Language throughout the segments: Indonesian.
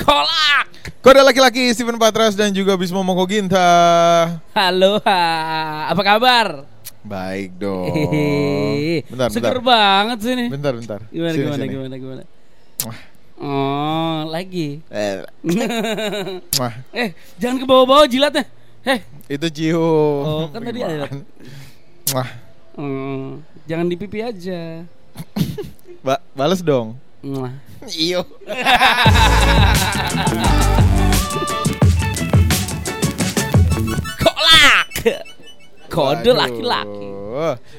Kolak. Kode laki-laki Steven Patras dan juga Bismo Moko Ginta. Halo, ha. apa kabar? Baik dong. Bentar, Seger bentar. banget sih nih. Bentar, bentar. Gimana, Sini, gimana, sini. gimana, gimana? Wah. Oh, lagi. Eh, wah, eh, jangan ke bawah-bawah jilatnya. Eh, itu cium. Oh, kan tadi ada. Wah, hmm, jangan di pipi aja. ba bales dong. Iyo. Kolak. Kode laki-laki.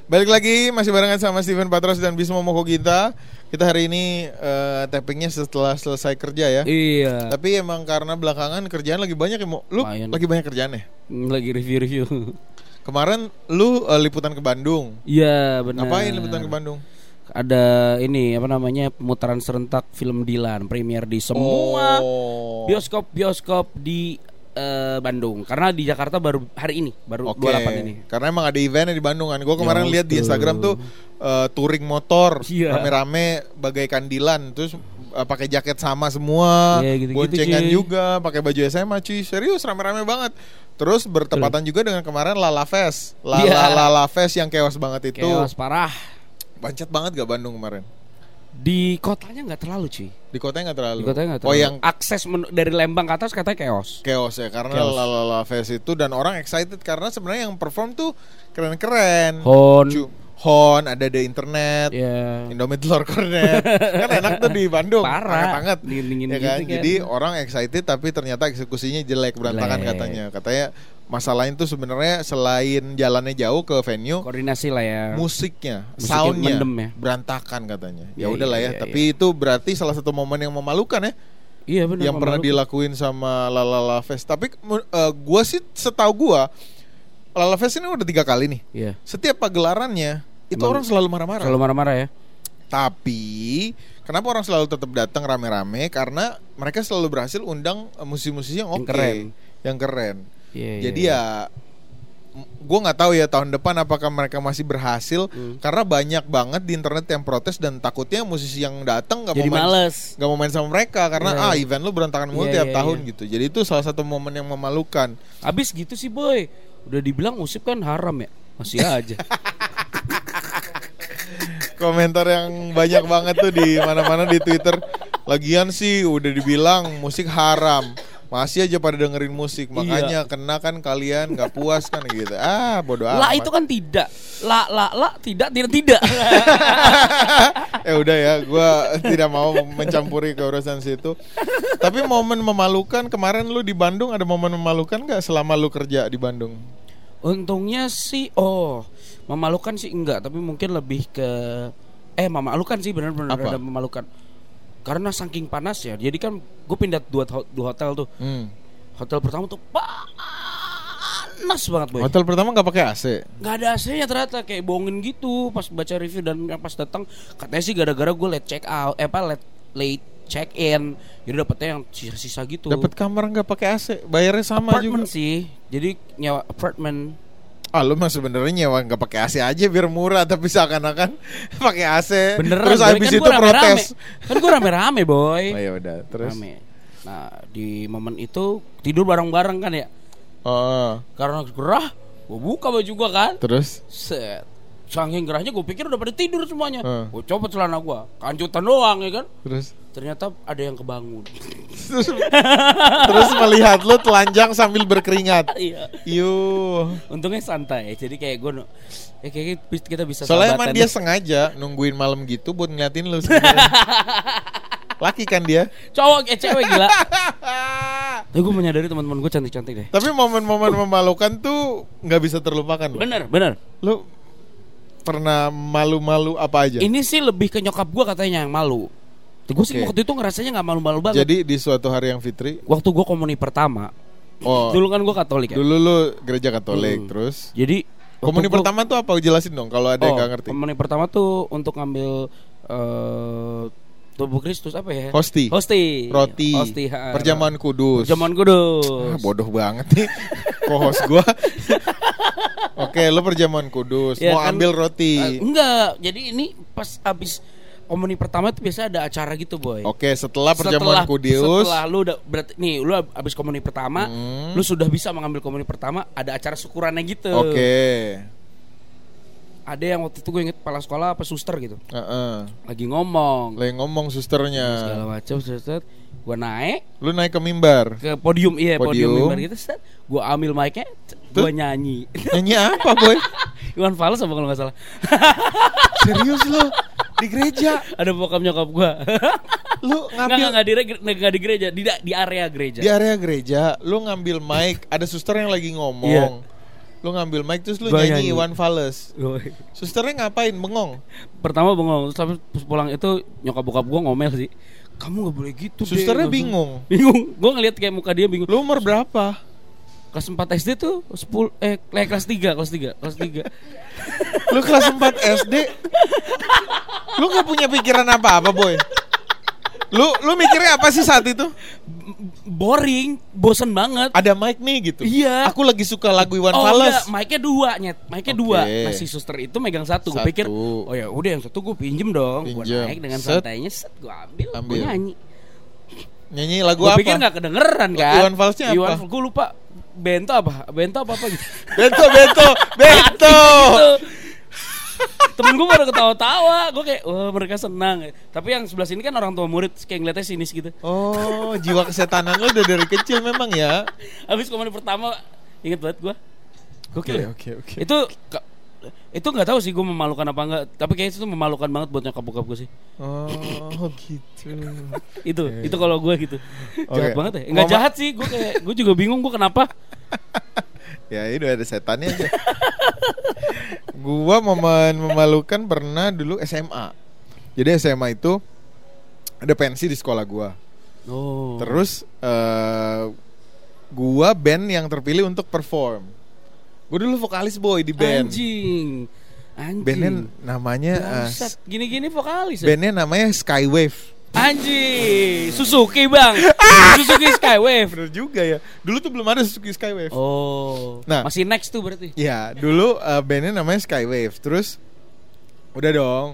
Balik lagi masih barengan sama Steven Patras dan Bismo Moko Ginta. Kita hari ini eh, tappingnya setelah selesai kerja ya. Iya. Tapi emang karena belakangan kerjaan lagi banyak ya, Mo. Lu Lumayan. lagi banyak kerjaan ya? Lagi review-review. Kemarin lu eh, liputan ke Bandung. Iya, benar. Ngapain liputan ke Bandung? Ada ini apa namanya pemutaran serentak film Dilan premier di semua Oh. bioskop-bioskop di eh, Bandung. Karena di Jakarta baru hari ini, baru Oke. 28 ini. Karena emang ada eventnya di Bandung kan. Gue kemarin Ya, lihat di. Instagram tuh eh, touring motor Iya. rame-rame bagaikan Dilan terus eh, pakai jaket sama semua, Iya, gitu-gitu, boncengan cuy. juga, pakai baju SMA cuy. Serius rame-rame banget. Terus bertepatan juga dengan kemarin Lala Fest. Lala Iya. Lala Fest yang chaos banget itu. Chaos parah. Bancet banget gak Bandung kemarin? Di kotanya nggak terlalu cuy. Di kotanya nggak terlalu. Di kotanya nggak Oh terlalu. yang akses dari Lembang ke atas katanya chaos. chaos ya karena Chaos. Lala Fest itu dan orang excited karena sebenarnya yang perform tuh keren-keren. Hon. Cu- Hon, ada di internet, Ya. Indomie telur kornet. kan enak tuh di Bandung. Parah. Banget. Ya kan? gitu kan. Jadi orang excited tapi ternyata eksekusinya jelek berantakan Jelek. katanya. Katanya masalahnya tuh sebenarnya selain jalannya jauh ke venue, Koordinasi lah ya. musiknya, Musiknya soundnya ya. berantakan katanya. Ya Iya, udahlah iya, ya. iya, Tapi itu berarti salah satu momen yang memalukan ya Iya benar. yang pernah memalukan. dilakuin sama Lala Fest. Tapi uh, gua sih setahu gua Lala Fest ini udah tiga kali nih. Iya. Setiap pagelarannya itu Emang orang selalu marah-marah. Selalu marah-marah ya. Tapi kenapa orang selalu tetap datang rame-rame? Karena mereka selalu berhasil undang uh, musisi-musisi yang Yang oke, keren. yang keren. Iya. Jadi iya. ya gue nggak tahu ya tahun depan apakah mereka masih berhasil Hmm. karena banyak banget di internet yang protes dan takutnya musisi yang datang nggak mau main males. nggak mau main sama mereka karena Iya, ah event lu berantakan mulu Iya, tiap iya, tahun iya. gitu jadi itu salah satu momen yang memalukan Abis gitu sih boy. Udah dibilang musik kan haram ya. Masih aja. komentar yang banyak banget tuh di mana-mana di Twitter. Lagian sih udah dibilang musik haram. Masih aja pada dengerin musik. Iya. makanya kena kan kalian nggak puas kan gitu. Ah bodoh lah amat. itu kan tidak. La la la tidak tidak tidak. eh udah ya gue tidak mau mencampuri ke urusan situ. Tapi momen memalukan kemarin lu di Bandung ada momen memalukan nggak selama lu kerja di Bandung? Untungnya sih oh memalukan sih enggak tapi mungkin lebih ke eh memalukan sih benar-benar ada memalukan. Karena saking panas ya. Jadi kan gue pindah dua, dua hotel tuh. hmm. Hotel pertama tuh panas banget boy. hotel pertama nggak pakai AC Nggak ada AC-nya ternyata kayak bohongin gitu pas baca review dan yang pas datang katanya sih gara-gara gue late check out eh apa late late check in jadi dapetnya yang sisa-sisa gitu dapat kamar nggak pakai AC bayarnya sama apartment juga sih jadi nyawa apartment ah lu mah sebenarnya nyewa nggak pakai AC aja biar murah tapi seakan-akan pakai AC beneran terus habis kan itu gua rame-rame. protes. Kan gue rame-rame boy. Oh ya udah terus? Rame. Nah di momen itu tidur bareng-bareng kan ya? Oh karena gerah gue buka baju gue kan. Terus? Set saking gerahnya gue pikir udah pada tidur semuanya. Hmm. gue copot celana gue kancutan doang ya kan? Terus? Ternyata ada yang kebangun. Terus, terus melihat lu telanjang sambil berkeringat. Iya. Yuh. untungnya santai. Jadi kayak gue ya kayak kita bisa Soalnya emang dia sengaja nungguin malam gitu buat ngeliatin lu sebenarnya. Laki kan dia. cowok eh cewek gila. Tapi gue menyadari teman-teman gue cantik-cantik deh. Tapi momen-momen memalukan tuh nggak bisa terlupakan. bener bener. Lu pernah malu-malu apa aja? ini sih lebih ke nyokap gue katanya yang malu gue sih waktu itu ngerasanya nggak malu-malu banget Jadi di suatu hari yang fitri, waktu gue komuni pertama oh dulu kan gue katolik ya dulu lu gereja Katolik, Hmm. terus jadi komuni gua- pertama tuh apa? Jelasin dong kalau ada yang Oh, nggak ngerti. komuni pertama tuh untuk ngambil eh tubuh Kristus apa ya? Hosti. Hosti. Roti, Hosti. ha. perjamuan kudus. Perjamuan kudus. Ah, bodoh banget nih co-host gua. Oke, lu perjamuan kudus, Ya mau kan, ambil roti. Eh, enggak, jadi ini pas abis komuni pertama itu biasa ada acara gitu boy. Oke, setelah perjamuan Kudius. Setelah lu udah berarti nih lu abis komuni pertama, Hmm. lu sudah bisa mengambil komuni pertama, ada acara syukurannya gitu. Oke. Ada yang waktu itu gue inget kepala sekolah apa suster gitu, Heeh. lagi ngomong Lagi ngomong susternya. segala macam, suster. Gue naik Lu naik ke mimbar. ke podium, iya podium, Podium. mimbar gitu, set. Gue ambil mic-nya, gue nyanyi. Nyanyi apa, Boy? Iwan Fals apa kalau nggak salah. Serius lu? Di gereja. ada bokap nyokap gue. Lu ngambil nggak, nggak di, nggak di gereja, di, di area gereja. di area gereja, lu ngambil mic, ada suster yang lagi ngomong. Lu ngambil mic terus lu Gua nyanyi, nyanyi. Fals. Woy. Susternya ngapain? Bengong. Pertama bengong, terus tapi pulang itu nyokap bokap gue ngomel sih. Kamu nggak boleh gitu. Dek." Susternya Langsung. bingung. Bingung. Gue ngeliat kayak muka dia bingung. Lu umur berapa? Kelas 4 SD tuh 10 eh eh, kelas 3, kelas 3, kelas 3. Lu kelas 4 SD. Lu nggak punya pikiran apa-apa, Boy. Lu lu mikirnya apa sih saat itu? Boring, bosen banget. Ada mic nih gitu. Iya. Aku lagi suka lagu Iwan oh Fals. enggak, mic-nya dua nyet, mic-nya Oke. dua. Nah si suster itu megang satu. Gue Satu. pikir, oh ya udah yang satu gue pinjem dong. Gue naik dengan Set. santainya, set gue ambil, Ambil. gue nyanyi. Nyanyi lagu Gue apa? pikir nggak kedengeran kan? Iwan Falsnya apa? Iwan, gue lupa. Bento apa? Bento apa apa gitu. Bento, Bento, Bento. Temen gue pada ketawa-tawa Gue kayak Wah mereka senang Tapi yang sebelah sini kan orang tua murid Kayak ngeliatnya sinis gitu Oh, jiwa kesetanan lu udah dari kecil memang ya. Habis komedi pertama Ingat banget gue Gokil ya? oke, oke. Itu Itu gak tahu sih gue memalukan apa enggak Tapi kayaknya itu memalukan banget buat nyokap bokap gue sih Oh, gitu. Itu Itu kalau gue gitu Jahat Oke. banget ya Enggak Mama- jahat sih Gue kayak Gue juga bingung gue kenapa Ya ini udah ada setannya aja. gua momen memalukan pernah dulu SMA. Jadi SMA itu ada pensi di sekolah gua. Oh Terus eh gua band yang terpilih untuk perform. Gua dulu vokalis boy di band. Anjing Anjing Bandnya namanya eh. Gini-gini vokalis ya? bandnya namanya Skywave. Anjing, Suzuki bang, Suzuki Skywave. Bener juga ya. Dulu tuh belum ada Suzuki Skywave. Oh, Nah. masih next tuh berarti. Ya, dulu uh, bandnya namanya Skywave. Terus udah dong.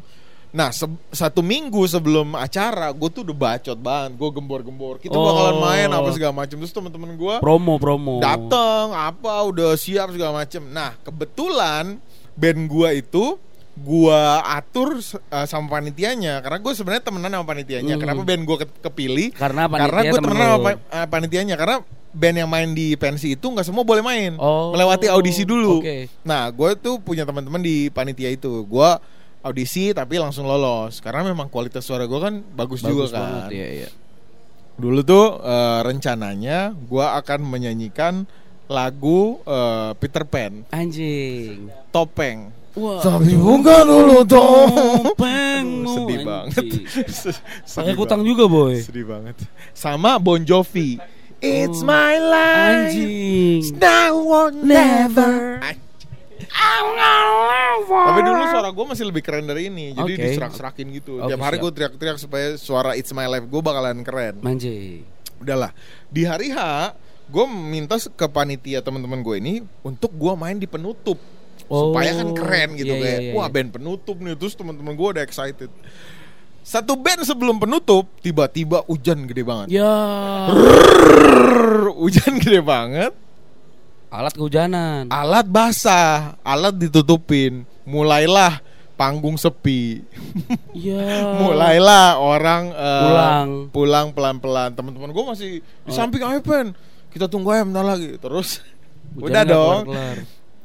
Nah, se- satu minggu sebelum acara, gue tuh udah bacot banget. Gue gembor-gembor. Kita bakalan Oh. main apa segala macam. Terus temen-temen gue Promo promo. datang, apa udah siap segala macam. Nah, kebetulan band gue itu gua atur uh, sama panitianya karena gue sebenarnya temenan sama panitianya. Hmm. Kenapa band gue kepilih? Karena panitia karena gue temen temenan sama uh, panitianya karena band yang main di pensi itu nggak semua boleh main Oh, melewati audisi dulu oke. nah gue tuh punya teman-teman di panitia itu gue audisi tapi langsung lolos karena memang kualitas suara gue kan bagus, Bagus juga kan banget, iya, iya. dulu tuh uh, rencananya gue akan menyanyikan lagu uh, Peter Pan Anjing. topeng Wah. Tapi buka dulu dong Topengmu, Sedih banget anjing. Sedih Pakai banget. kutang juga boy. Sedih banget Sama Bon Jovi It's my life Anjing. Now or never Tapi dulu suara gue masih lebih keren dari ini Jadi Oke. diserak-serakin gitu Oke, Tiap hari gue teriak-teriak supaya suara It's my life gue bakalan keren Anjing. Udahlah Di hari H Gue minta ke panitia teman-teman gue ini Untuk gue main di penutup supaya kan Oh, keren gitu iya, kayak iya, iya, wah iya. band penutup nih terus teman-teman gue udah excited satu band sebelum penutup tiba-tiba hujan gede banget Ya. Brrrr, hujan gede banget Alat kehujanan. alat basah alat ditutupin mulailah panggung sepi Ya. mulailah orang eh, Pulang. pulang pelan-pelan teman-teman gue masih di samping ayo pen kita tunggu aja bentar lagi terus Hujan udah dong.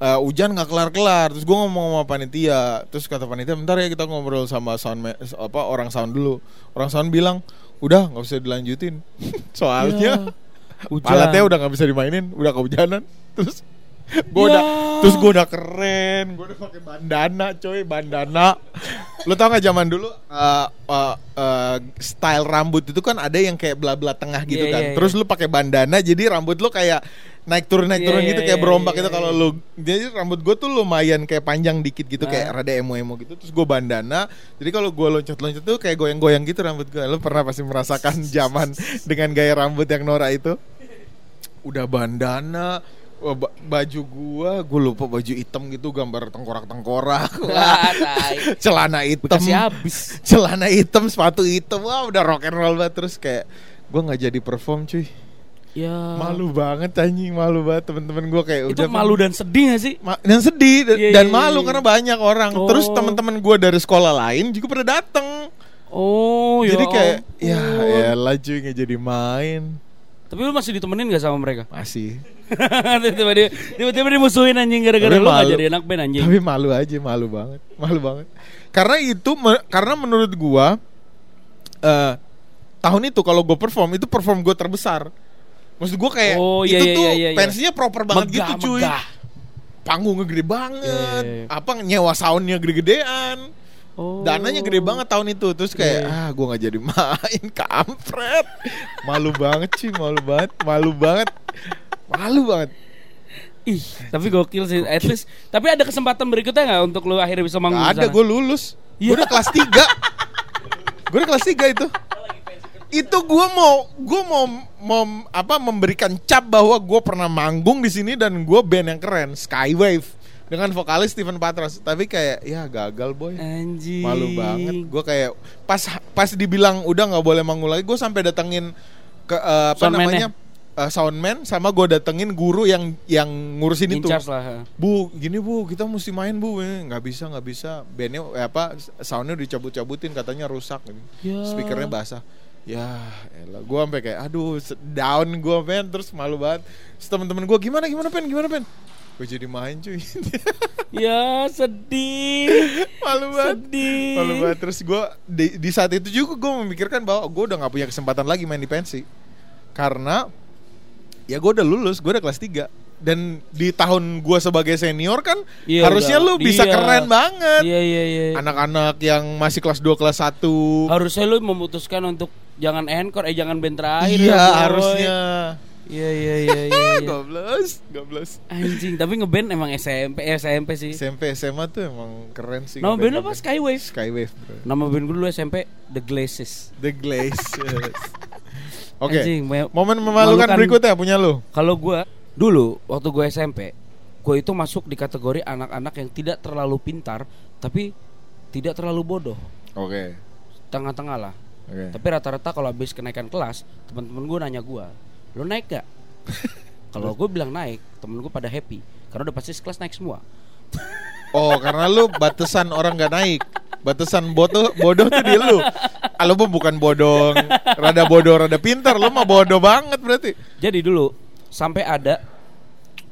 Eh, hujan nggak kelar-kelar. Terus gue ngomong sama panitia. Terus kata panitia bentar ya kita ngobrol sama sound apa orang sound dulu. Orang sound bilang udah nggak usah dilanjutin. Soalnya Ya. Hujan. alatnya udah nggak bisa dimainin udah kehujanan. Terus gue Ya. udah terus gue udah keren. Gue udah pakai bandana coy bandana. Lo tau gak zaman dulu eh, eh, eh, style rambut itu kan ada yang kayak bla bla tengah gitu Iya, kan. iya, terus lu pakai bandana jadi rambut lu kayak naik turun naik Iya, turun iya, gitu kayak iya, berombak iya, gitu kalau iya. lu jadi rambut gue tuh lumayan kayak panjang dikit gitu kayak Nah. rada emo emo gitu terus gue bandana jadi kalau gue loncat loncat tuh kayak goyang goyang gitu rambut gue lu pernah pasti merasakan zaman dengan gaya rambut yang Nora itu udah bandana baju gua, gua lupa baju hitam gitu gambar tengkorak-tengkorak. Wah, Wah, celana hitam. Bekasnya habis. Celana hitam, sepatu hitam. Wah, udah rock and roll banget terus kayak gua nggak jadi perform cuy. Ya. Malu banget anjing, malu banget temen-temen gua kayak Itu udah malu dan sedih gak sih? Ma- dan sedih dan, Iya, dan iya, malu iya. karena banyak orang. Terus Oh. teman-teman gua dari sekolah lain juga pada datang. Oh, ya jadi kayak ya ampun. ya lah cuy nggak jadi main. Tapi lu masih ditemenin gak sama mereka? Masih. tiba-tiba dia, tiba-tiba dimusuhin anjing gara-gara lu gak malu. jadi anak band anjing. Tapi malu aja, malu banget, malu banget. Karena itu, me- karena menurut gua eh tahun itu kalau gue perform itu perform gue terbesar. Maksud gua kayak Oh, iya, itu iya, tuh iya, iya, iya. pensinya proper banget Megah, gitu cuy. megah. Panggungnya gede banget, Iya, iya, iya. apa nyewa soundnya gede-gedean. Oh. Dananya gede banget tahun itu Terus kayak Iya, iya. ah gue gak jadi main Kampret Malu banget sih Malu banget Malu banget Malu banget Ih, tapi gokil sih. At least tapi ada kesempatan berikutnya nggak untuk lu akhirnya bisa manggung Gak ada gue lulus Gue Iya. udah kelas 3 Gue udah kelas 3 itu itu gue mau gue mau mau apa memberikan cap bahwa gue pernah manggung di sini dan gue band yang keren Skywave dengan vokalis Steven Patras tapi kayak ya gagal boy Anjing. malu banget gue kayak pas pas dibilang udah nggak boleh manggung lagi gue sampai datengin ke eh, apa Soundman-nya? namanya eh, soundman sama gue datengin guru yang yang ngurusin In itu lah. bu gini bu kita mesti main bu Eh, nggak bisa nggak bisa bandnya eh, apa soundnya dicabut-cabutin katanya rusak. Ya. speakernya basah ya elah. Gue sampai kayak aduh down gue pen. Terus malu banget. Terus temen-temen gue gimana gimana pen? Gimana pen? Gue jadi main cuy. Ya sedih. malu banget. Sedih. Malu banget. Terus gue di, di saat itu juga gue memikirkan bahwa gue udah nggak punya kesempatan lagi main di pensi. Karena ya gue udah lulus gue udah kelas 3 dan di tahun gue sebagai senior kan Iya, harusnya udah. lu bisa Iya. keren banget Iya iya iya. anak-anak yang masih kelas 2 kelas 1 Harusnya lu memutuskan untuk jangan encore eh jangan band terakhir. iya ya, harusnya Iya iya iya iya. iya. goblos goblos Anjing, tapi ngeband emang SMP eh, SMP sih. SMP SMA tuh emang keren sih Nama band apa? Skywave. Skywave bro Nama band gue dulu SMP The Glazes. The Glazes Oke Anjing, me- Momen memalukan memalukan. berikutnya punya lu Kalau gue dulu waktu gue SMP, gue itu masuk di kategori anak-anak yang tidak terlalu pintar, tapi tidak terlalu bodoh, Oke tengah-tengah lah. Oke Tapi rata-rata kalau habis kenaikan kelas, teman-teman gue nanya gue, lo naik gak? kalau gue bilang naik, temen gue pada happy, karena udah pasti sekelas naik semua. Oh karena lu batasan orang gak naik Batasan bodoh bodoh tuh di lu ah, Lu bukan bodoh Rada bodoh rada pintar Lu mah bodoh banget berarti Jadi dulu sampai ada,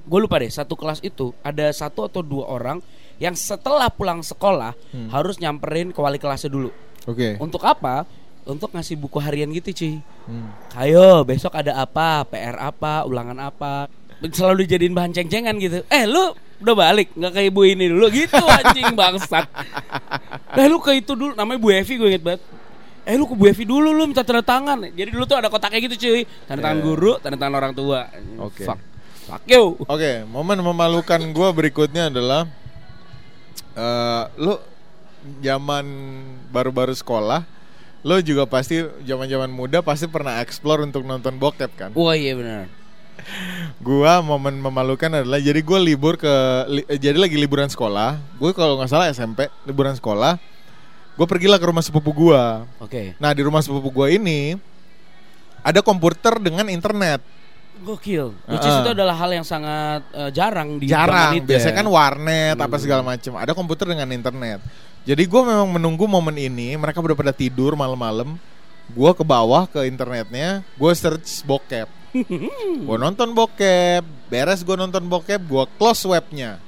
gue lupa deh, satu kelas itu ada satu atau dua orang yang setelah pulang sekolah Hmm. harus nyamperin ke wali kelasnya dulu. Oke. Untuk apa? Untuk ngasih buku harian gitu cuy Hmm. Ayo besok ada apa? PR apa? Ulangan apa? Selalu dijadiin bahan ceng-cengan gitu. Eh lu udah balik? Nggak ke ibu ini dulu. Gitu anjing bangsat. Eh lu ke itu dulu. Namanya Bu Evi gue inget banget Eh lu ke Bu Evi dulu lu minta tanda tangan Jadi dulu tuh ada kotaknya gitu cuy Tanda tangan Iya. guru Tanda tangan orang tua Oke. Fuck Fuck you Oke momen memalukan gue berikutnya adalah eh Lu zaman baru-baru sekolah Lu juga pasti zaman-zaman muda pasti pernah explore untuk nonton bokep kan Wah iya benar Gua momen memalukan adalah jadi gue libur ke li- jadi lagi liburan sekolah. Gue kalau nggak salah SMP liburan sekolah. Gue pergilah ke rumah sepupu gua. Oke Nah di rumah sepupu gua ini ada komputer dengan internet. Gokil Which is itu adalah hal yang sangat eh, jarang di Jarang. itu Biasanya ya. kan warnet apa Hmm. segala macam. Ada komputer dengan internet. Jadi gue memang menunggu momen ini. Mereka udah pada tidur malam-malam. Gue ke bawah ke internetnya. Gue search bokep. gue nonton bokep. Beres gue nonton bokep. Gue close webnya.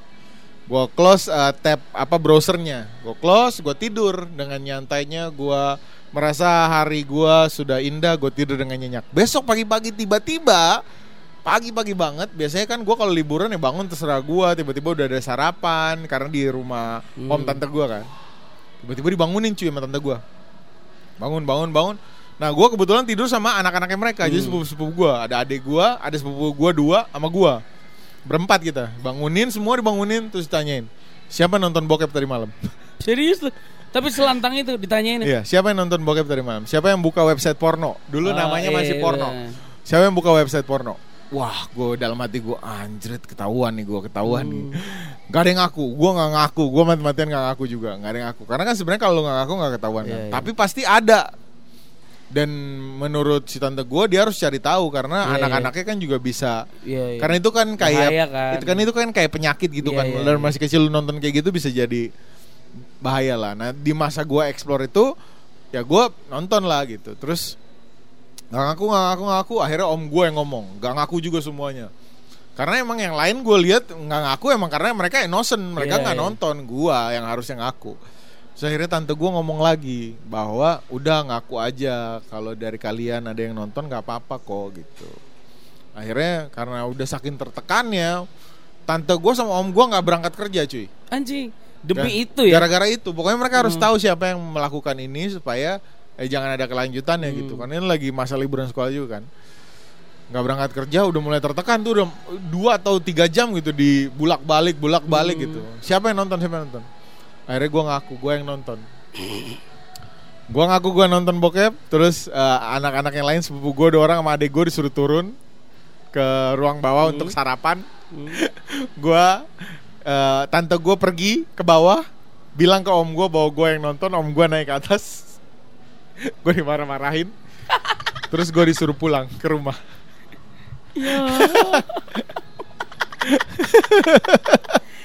Gue close uh, tab apa browsernya. Gue close. Gue tidur dengan nyantainya. Gue merasa hari gue sudah indah. Gue tidur dengan nyenyak. Besok pagi-pagi tiba-tiba pagi-pagi banget biasanya kan gue kalau liburan ya bangun terserah gue tiba-tiba udah ada sarapan karena di rumah Hmm. om tante gue kan tiba-tiba dibangunin cuy sama tante gue bangun bangun bangun nah gue kebetulan tidur sama anak-anaknya mereka jadi Hmm. sepupu sepupu gue ada adik gue ada sepupu gue dua sama gue berempat kita. Bangunin semua dibangunin terus ditanyain siapa yang nonton bokep tadi malam? Serius lu? Tapi selantang itu ditanyain iya siapa yang nonton bokep tadi malam? Siapa yang buka website porno? Dulu Oh, namanya masih iya. porno. siapa yang buka website porno? Wah gue dalam hati gue anjrit ketahuan nih gue ketahuan. Hmm. nih gak ada yang ngaku. Gue nggak ngaku. Gue mati-matian nggak ngaku juga. Nggak ada yang ngaku. Karena kan sebenarnya kalau nggak ngaku nggak ketahuan kan. Iya, iya. tapi pasti ada dan menurut si tante gue dia harus cari tahu karena Iya, anak-anaknya kan juga bisa. Iya, iya. karena itu kan kayak Bahaya kan. itu kan itu kan kayak penyakit gitu Iya, kan. dari iya. masih kecil lu nonton kayak gitu bisa jadi bahaya lah. Nah di masa gue explore itu ya gue nonton lah gitu. Terus nggak ngaku nggak ngaku nggak ngaku. Akhirnya om gue yang ngomong. Nggak ngaku juga semuanya. Karena emang yang lain gue lihat nggak ngaku emang karena mereka innocent. Mereka Iya, nggak iya. nonton gue yang harusnya ngaku Terus akhirnya tante gue ngomong lagi bahwa udah ngaku aja kalau dari kalian ada yang nonton nggak apa-apa kok gitu akhirnya karena udah saking tertekannya tante gue sama om gue nggak berangkat kerja cuy Anjing. Demi Ga- itu ya. gara-gara itu pokoknya mereka harus Hmm. tahu siapa yang melakukan ini supaya eh jangan ada kelanjutannya Hmm. gitu karena ini lagi masa liburan sekolah juga kan nggak berangkat kerja udah mulai tertekan tuh udah dua atau tiga jam gitu di bulak balik bulak balik Hmm. gitu siapa yang nonton siapa yang nonton akhirnya gue ngaku gue yang nonton gue ngaku gue nonton bokep terus eh, anak-anak yang lain sepupu gue dua orang sama adik gue disuruh turun ke ruang bawah Hmm. untuk sarapan Hmm. gua eh, tante gue pergi ke bawah bilang ke om gue bahwa gue yang nonton om gue naik ke atas gue dimarah-marahin terus gue disuruh pulang ke rumah Ya.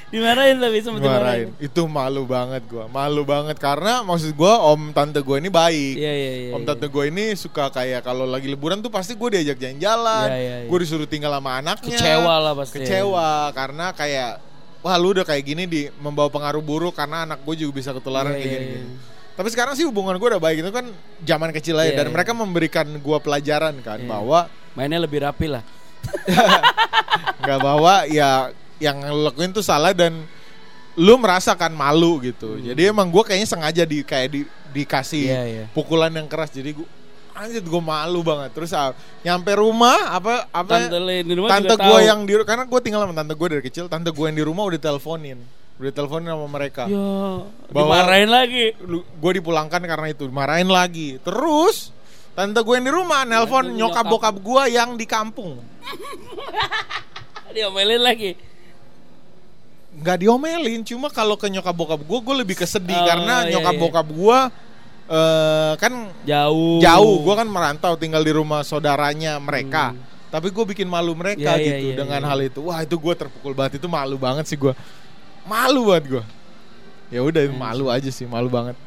dimarahin tapi sempet dimarahin dimarahin. itu malu banget gue malu banget karena maksud gue om tante gue ini baik Iya iya iya. om iya. tante gue ini suka kayak kalau lagi liburan tuh pasti gue diajak jalan-jalan Iya, iya, iya. gue disuruh tinggal sama anaknya Kecewa lah pasti. kecewa karena kayak wah lu udah kayak gini di membawa pengaruh buruk karena anak gue juga bisa ketularan Iya, kayak iya, gini, iya. Tapi sekarang sih hubungan gue udah baik itu kan zaman kecil aja Iya, dan iya. mereka memberikan gue pelajaran kan Iya. bahwa Mainnya lebih rapi lah. nggak bahwa ya yang lu lakuin tuh salah dan lu merasakan malu gitu. Jadi emang gue kayaknya sengaja di kayak di dikasih Hmm. Iya, iya. pukulan yang keras jadi gue anjir gue malu banget. Terus ah, nyampe rumah apa apa Tante di rumah tante gue yang di karena gue tinggal sama tante gue dari kecil tante gue yang di rumah udah teleponin udah teleponin sama mereka Ya, Bahwa- dimarahin lagi. gue dipulangkan karena itu marahin lagi terus tante gue yang di rumah nelpon nyokap. bokap gue yang di kampung Diomelin lagi. Nggak diomelin cuma kalau ke nyokap bokap gue gue lebih kesedih Oh, karena iya, nyokap iya. bokap gue eh kan Jauh. jauh gue kan merantau tinggal di rumah saudaranya mereka Hmm. tapi gue bikin malu mereka Iya, iya, gitu iya, dengan iya. hal itu wah itu gue terpukul banget itu malu banget sih gue malu banget gue ya udah itu Hmm. malu aja sih malu banget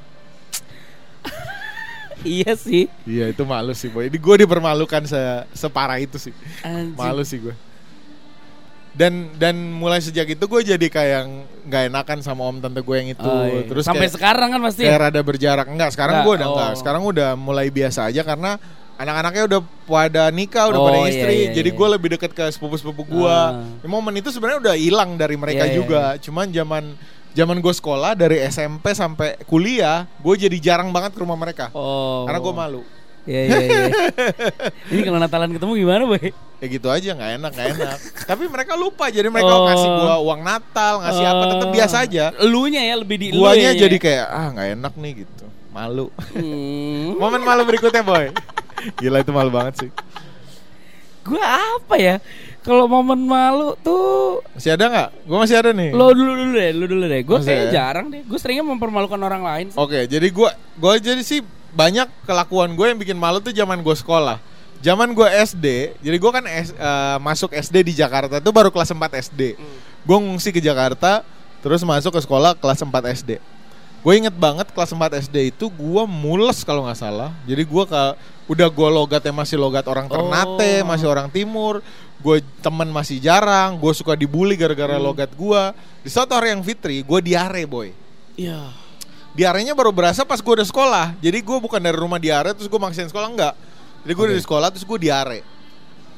Iya sih. iya itu malu sih boy gue dipermalukan se separah itu sih Anjing. malu sih gue dan dan mulai sejak itu gue jadi kayak nggak enakan sama om tante gue yang itu Oh, iya. terus sampai kayak, sekarang kan pasti. kayak rada berjarak enggak sekarang gue udah oh. enggak sekarang udah mulai biasa aja karena anak-anaknya udah pada nikah udah Oh, pada iya, istri iya, jadi iya. gue lebih deket ke sepupu-sepupu gue Ah. Momen itu sebenarnya udah hilang dari mereka Iya, iya, juga cuman zaman zaman gue sekolah dari SMP sampai kuliah gue jadi jarang banget ke rumah mereka Oh. karena gue malu Iya iya iya. Ini kalau Natalan ketemu gimana, Boy? ya gitu aja nggak enak nggak enak tapi mereka lupa jadi mereka Oh. ngasih gua uang Natal ngasih apa tetap Oh. biasa aja Elunya ya lebih di guanya ya, jadi ya. kayak ah nggak enak nih gitu malu Hmm. momen malu berikutnya boy gila itu malu banget sih Gua apa ya? Kalau momen malu tuh masih ada nggak gua masih ada nih lo dulu dulu deh, lu dulu deh. Gue kayak ya? jarang deh. Gue seringnya mempermalukan orang lain. sih. oke jadi gua gua jadi sih banyak kelakuan gue yang bikin malu tuh zaman gue sekolah zaman gue SD jadi gua kan S- eh, masuk SD di Jakarta tuh baru kelas 4 SD Hmm. gue ngungsi ke Jakarta terus masuk ke sekolah kelas 4 SD gue inget banget kelas 4 SD itu gue mules kalau nggak salah jadi gue ke udah gue logatnya masih logat orang Ternate Oh. masih orang Timur gue temen masih jarang gue suka dibully gara-gara Hmm. logat gue di suatu hari yang fitri gue diare boy Iya. Diarenya baru berasa pas gue udah sekolah jadi gue bukan dari rumah diare terus gue maksain sekolah enggak jadi gue Oke. dari sekolah terus gue diare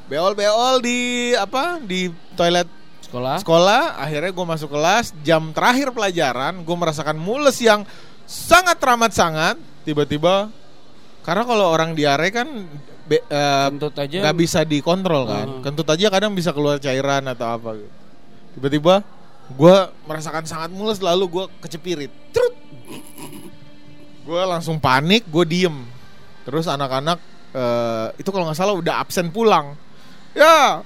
beol beol di apa di toilet Sekolah. sekolah akhirnya gue masuk kelas jam terakhir pelajaran gue merasakan mules yang sangat teramat sangat tiba-tiba karena kalau orang diare kan be- eh, Kentut aja. nggak bisa dikontrol kan Hmm. kentut aja kadang bisa keluar cairan atau apa gitu tiba-tiba gue merasakan sangat mules lalu gue kecepirit Trut. Gue langsung panik gue diem. Terus anak-anak eh, itu kalau nggak salah udah absen pulang. Ya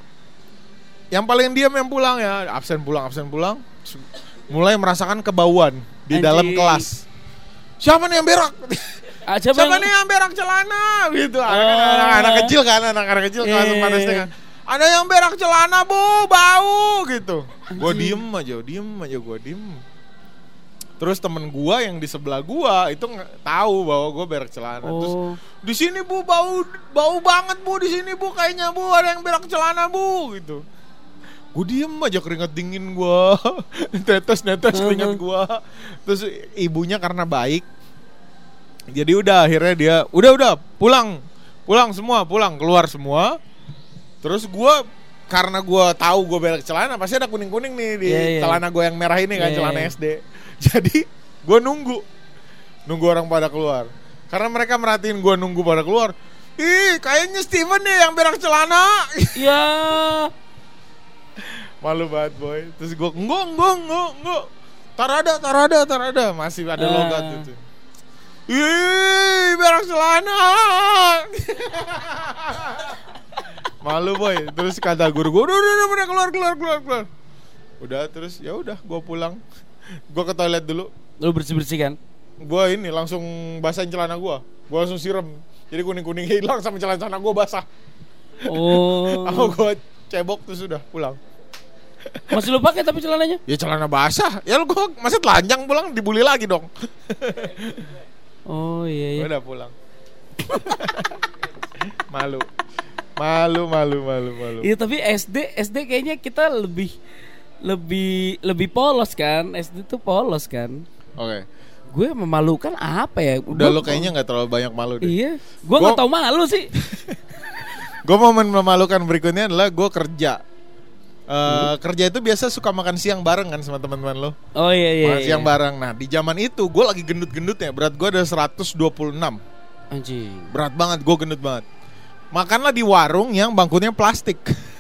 yang paling diam yang pulang ya. Absen pulang absen pulang. Mulai merasakan kebauan di Anjing. dalam kelas. Siapa nih yang berak? Ah, siapa, siapa, nih yang berak celana? Gitu. Anak, Oh. anak, anak kecil kan anak anak kecil empat SD iya. kan. Ada yang berak celana bu. Bau gitu. Gue diem aja diem aja gue diem terus temen gua yang di sebelah gua itu tahu bahwa gue berak celana. Terus Oh. di sini bu bau bau banget bu di sini bu kayaknya bu ada yang berak celana bu gitu. Gue diem aja keringat dingin gua. Tetes netes keringat gua. Terus ibunya karena baik jadi udah akhirnya dia udah udah pulang pulang semua pulang keluar semua. Terus gua karena gua tahu gue berak celana pasti ada kuning kuning nih di Iya, iya. celana gue yang merah ini kan Iya, celana iya. SD jadi gue nunggu. Nunggu orang pada keluar. Karena mereka merhatiin gue nunggu pada keluar ih kayaknya Steven nih yang berak celana. Ya. malu banget boy. Terus gue enggak enggak enggak enggak tar ada tar ada tar ada. Masih ada Ah. logat gitu ih berak celana malu boy terus kata guru gue udah udah udah keluar keluar keluar keluar udah terus ya udah gue pulang gue ke toilet dulu Lu bersih-bersih kan? gue ini langsung basahin celana gue gue langsung siram jadi kuning kuning hilang sama celana celana gue basah Oh. aku gue cebok terus udah pulang Masih lu pakai tapi celananya? Ya celana basah. Ya lu gua masa telanjang pulang dibully lagi dong. Oh iya iya. Udah pulang. malu. Malu, malu, malu, malu. Iya tapi SD SD kayaknya kita lebih lebih lebih polos kan SD tuh polos kan Oke. gue memalukan apa ya Udah Gua- lu kayaknya nggak terlalu banyak malu deh. iya gue nggak tau malu sih Gue momen memalukan berikutnya adalah gue kerja. Eh, kerja itu biasa suka makan siang bareng kan sama teman-teman lo. oh iya iya, makan iya. siang bareng. Nah, di zaman itu gue lagi gendut-gendutnya. Berat gue ada 126. anjing Berat banget, gue gendut banget. Makanlah di warung yang bangkunya plastik.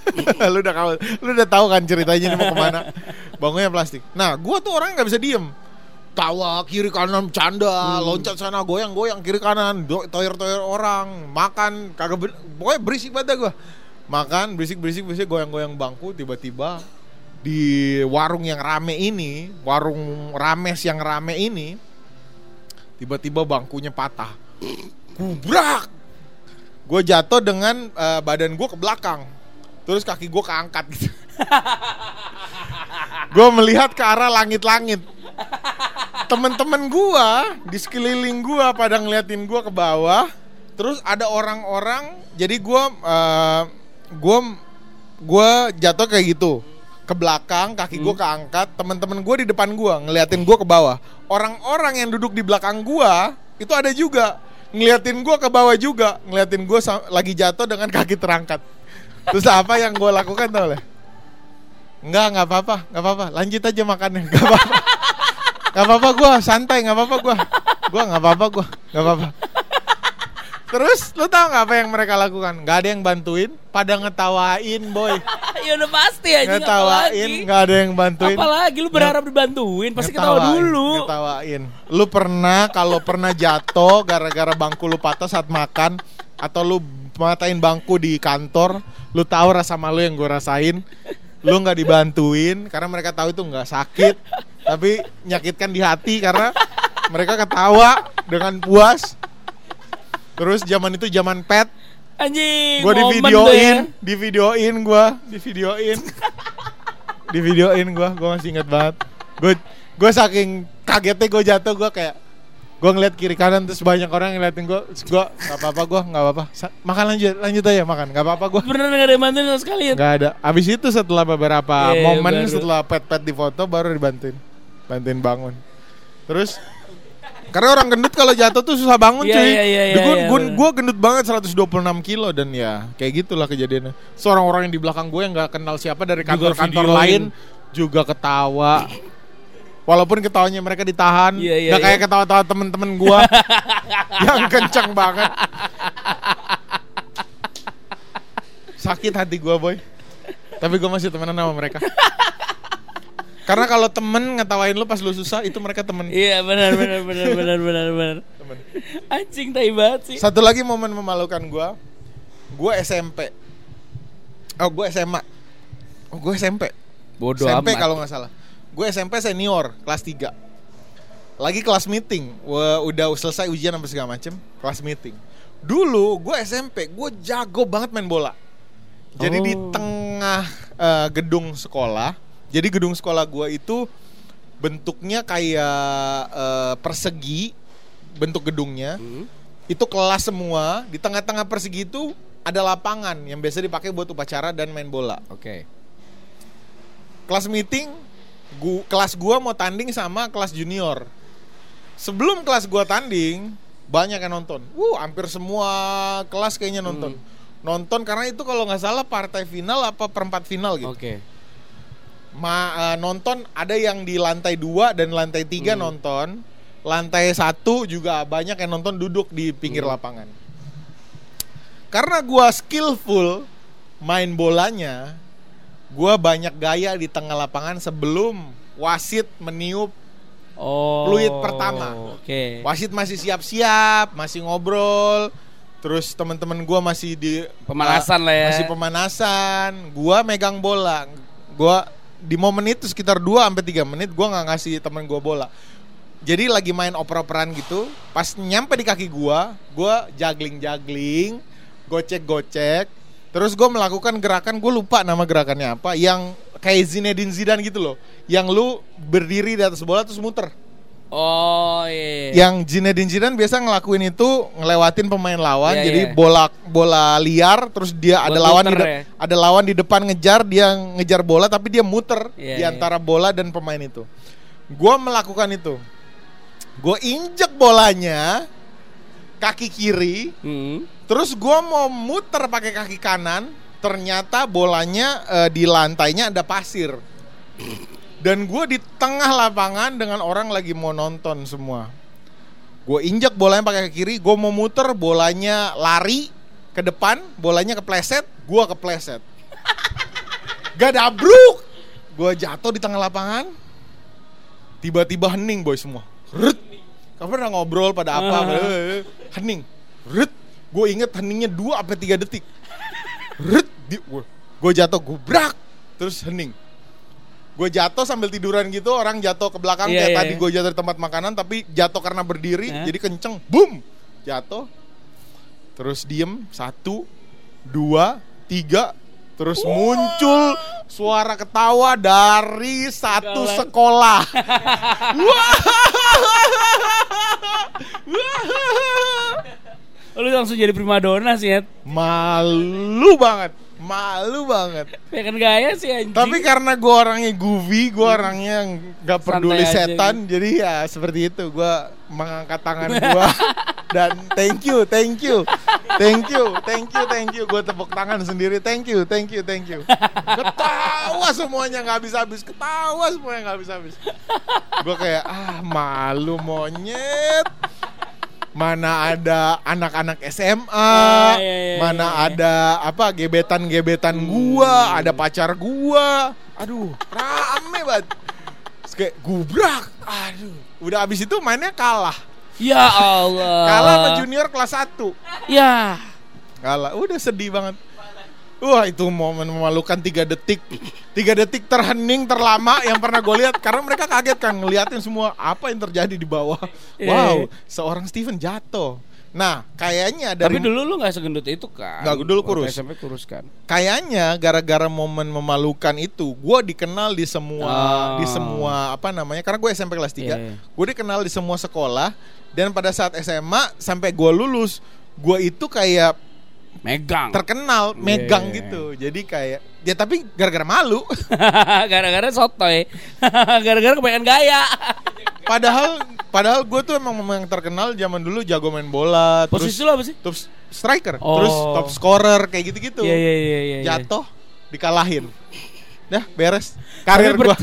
lu udah tahu, lu udah tahu kan ceritanya ini mau ke mana? Bangkunya plastik. Nah, gue tuh orang nggak bisa diem. Tawa kiri kanan bercanda, loncat sana goyang-goyang kiri kanan, do- toyor-toyor orang, makan kagak ber- pokoknya berisik banget gue. Makan berisik-berisik berisik goyang-goyang bangku tiba-tiba di warung yang rame ini, warung rames yang rame ini, tiba-tiba bangkunya patah. Kubrak. Gue jatuh dengan eh, badan gue ke belakang. Terus kaki gue keangkat gitu. gue melihat ke arah langit-langit. Temen-temen gue di sekeliling gue pada ngeliatin gue ke bawah. Terus ada orang-orang. Jadi gue eh, gue gue jatuh kayak gitu ke belakang kaki gue keangkat teman-teman gue di depan gue ngeliatin gue ke bawah orang-orang yang duduk di belakang gue itu ada juga ngeliatin gue ke bawah juga ngeliatin gue lagi jatuh dengan kaki terangkat terus apa yang gue lakukan tau lah Enggak, nggak apa-apa, nggak apa-apa. Lanjut aja makannya, nggak apa-apa. Nggak apa-apa gue, santai, nggak apa-apa gue. Gue nggak apa-apa gue, nggak apa-apa. Terus lu tau nggak apa yang mereka lakukan? Nggak ada yang bantuin, pada ngetawain boy, ya udah pasti aja ngetawain, nggak ada yang bantuin. apalagi lu berharap dibantuin pasti ketawa Ngetawain, dulu Ngetawain. Lu pernah kalau pernah jatuh gara-gara bangku lu patah saat makan atau lu matain bangku di kantor, lu tahu rasa malu yang gue rasain. Lu nggak dibantuin karena mereka tahu itu nggak sakit, tapi nyakitkan di hati karena mereka ketawa dengan puas. Terus zaman itu zaman pet, anjing gue di videoin, ya. di videoin gue, di videoin, di videoin gue, gue masih inget banget. Gue gue saking kagetnya gue jatuh gue kayak gue ngeliat kiri kanan terus banyak orang ngeliatin gue, terus gue nggak apa-apa gue nggak apa-apa, Sa- makan lanjut lanjut aja makan, nggak apa-apa gue. beneran gak ada yang bantuin sama sekali ya Nggak ada. Abis itu setelah beberapa Iya, momen baru. setelah pet-pet di foto baru dibantuin, bantuin bangun. Terus karena orang gendut kalau jatuh tuh susah bangun Iya, cuy. iya, Duh, gua, iya, gua, bener. gua gendut banget 126 kilo dan ya kayak gitulah kejadiannya. Seorang orang yang di belakang gue yang nggak kenal siapa dari kantor-kantor videoin. lain juga ketawa. Walaupun ketawanya mereka ditahan, Iya, iya, nggak kayak iya. ketawa-tawa temen-temen gua yang kenceng banget. Sakit hati gua boy. Tapi gua masih temenan sama mereka. Karena kalau temen ngetawain lu pas lu susah itu mereka temen. iya benar benar benar benar benar benar temen. anjing tai banget sih Satu lagi momen memalukan gua, gua SMP. Oh, gua SMA. Oh, gue SMP. Bodoh SMP kalau nggak salah. Gue SMP senior kelas 3. Lagi kelas meeting. Wah, udah selesai ujian sampai segala macem. Kelas meeting. Dulu gue SMP, gue jago banget main bola. Jadi di Oh. tengah eh, gedung sekolah. Jadi gedung sekolah gue itu bentuknya kayak eh, persegi bentuk gedungnya. Hmm. Itu kelas semua. Di tengah-tengah persegi itu ada lapangan yang biasa dipakai buat upacara dan main bola Oke. kelas meeting gu, kelas gua mau tanding sama kelas junior sebelum kelas gua tanding banyak yang nonton wuh hampir semua kelas kayaknya nonton nonton karena itu kalau nggak salah partai final apa perempat final gitu Oke. Ma, eh, nonton ada yang di lantai dua dan lantai tiga Hmm. nonton lantai satu juga banyak yang nonton duduk di pinggir Hmm. lapangan karena gua skillful main bolanya gua banyak gaya di tengah lapangan sebelum wasit meniup Oh. Fluid pertama. Oke. wasit masih siap-siap masih ngobrol terus teman-teman gua masih di Pemanasan lah ya. masih pemanasan gua megang bola gua di momen itu sekitar 2 sampai 3 menit gua nggak ngasih temen gua bola. Jadi lagi main oper-operan gitu pas nyampe di kaki gua gua juggling-juggling gocek-gocek terus gua melakukan gerakan gue lupa nama gerakannya apa yang kayak Zinedine Zidane gitu loh. Yang lu berdiri di atas bola terus muter Oh iya. yang Zinedine Zidane biasa ngelakuin itu ngelewatin pemain lawan Iya, jadi iya. bola bola liar terus dia ada Buat lawan di ya? ada lawan di depan ngejar dia ngejar bola tapi dia muter Iya, di iya. antara bola dan pemain itu gua melakukan itu gue injek bolanya kaki kiri Hmm. terus gua mau muter pakai kaki kanan ternyata bolanya eh, di lantainya ada pasir dan gue di tengah lapangan dengan orang lagi mau nonton semua. Gue injak bolanya pakai kaki kiri gue mau muter bolanya lari ke depan bolanya kepleset gue kepleset. Gak dabruk! Gue jatuh di tengah lapangan. Tiba-tiba hening boy semua. Rut. kamu pernah ngobrol pada apa. Eh, hening. Rut. gue inget heningnya 2 sampai 3 detik. Rut. gue jatuh gubrak! Terus hening gue jatuh sambil tiduran gitu orang jatuh ke belakang Iya, kayak iya, tadi iya. gue jatuh di tempat makanan tapi jatuh karena berdiri Hah? jadi kenceng boom jatuh terus diem satu dua tiga terus muncul suara ketawa dari satu Galan. sekolah Lu langsung jadi primadona sih, Ed. malu banget malu banget Ya kan gaya sih anjing. Tapi karena gue orangnya goofy, gue orangnya nggak peduli Santai aja setan, jadi ya seperti itu. Gue mengangkat tangan gue dan thank you, thank you, thank you, thank you, thank you. Gue tepuk tangan sendiri, thank you, thank you, thank you. Ketawa semuanya nggak habis-habis, ketawa semuanya nggak habis-habis. Gue kayak ah malu monyet. Mana ada anak-anak SMA, Ah, iya, iya, mana iya, iya. ada apa gebetan-gebetan gua, ada pacar gua. Aduh, rame banget. Terus kayak gubrak. Aduh, udah abis itu mainnya kalah. Ya Allah. Kalah sama junior kelas 1. Ya. Kalah, udah sedih banget. Wah itu momen memalukan tiga detik tiga detik terhening terlama yang pernah gue lihat karena mereka kaget kan ngeliatin semua apa yang terjadi di bawah. Iya, Wow, iya. seorang Steven jatuh. Nah, kayaknya dari Tapi dulu lu gak segendut itu kan? Nggak, dulu Waktu kurus. SMP kurus kan? kayaknya gara-gara momen memalukan itu gue dikenal di semua Oh. di semua apa namanya karena gue SMP kelas 3 Iya, iya. gue dikenal di semua sekolah dan pada saat SMA sampai gue lulus gue itu kayak Megang. terkenal megang Iya. gitu jadi kayak ya tapi gara-gara malu Gara-gara sotoy. Gara-gara kebanyakan gaya. padahal padahal gue tuh emang memang terkenal zaman dulu jago main bola Posisi terus lu apa sih? top striker Oh. terus top scorer kayak gitu-gitu Iya iya iya iya. iya. jatuh dikalahin dah beres karir Tapi gue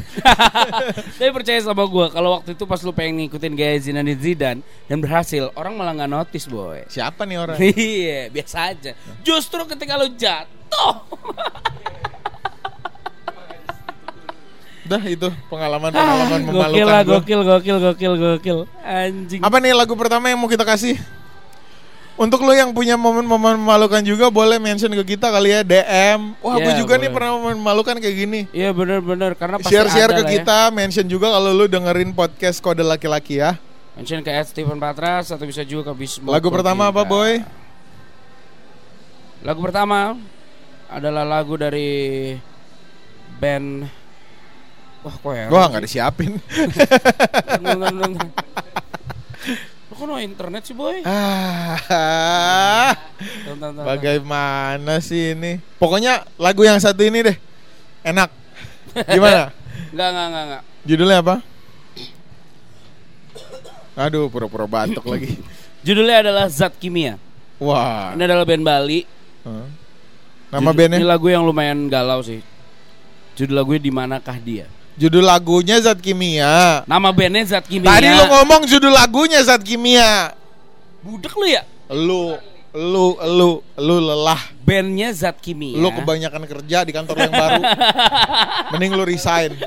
Tapi percaya sama gue kalau waktu itu pas lu pengen ngikutin gaya Zinedine Zidane dan berhasil, orang malah nggak notice boy. siapa nih orang Iya, biasa aja. Justru ketika lu jatuh. Dah itu pengalaman-pengalaman gokil memalukan lah, gua. gokil, gokil, gokil, gokil. Anjing. Apa nih lagu pertama yang mau kita kasih? Untuk lo yang punya momen-momen memalukan juga boleh mention ke kita kali ya DM. Wah, gue Iya, juga nih boleh. pernah momen memalukan kayak gini. Iya bener-bener karena Share-share ke ya. kita, mention juga kalau lu dengerin podcast kode laki-laki ya. Mention ke Ed Steven Patras atau bisa juga ke Bismo. Lagu pertama apa, Boy? Lagu pertama adalah lagu dari band Wah kok ya Gua nggak disiapin. Kok no internet sih boy? ah, bagaimana sih ini? Pokoknya lagu yang satu ini deh. Enak. Gimana? Enggak, enggak, enggak, enggak. Judulnya apa? Aduh, pura-pura batuk lagi. Judulnya adalah Zat Kimia. Wah. Ini adalah band Bali. Hah? Nama Judul- bandnya? Ini lagu yang lumayan galau sih. Judul lagunya di manakah dia? Judul lagunya Zat Kimia. Nama bandnya Zat Kimia. Tadi lu ngomong judul lagunya Zat Kimia. Budek lu ya? Lu, lu, lu, lu lelah. Bandnya Zat Kimia. Lu kebanyakan kerja di kantor yang baru. Mending lu resign.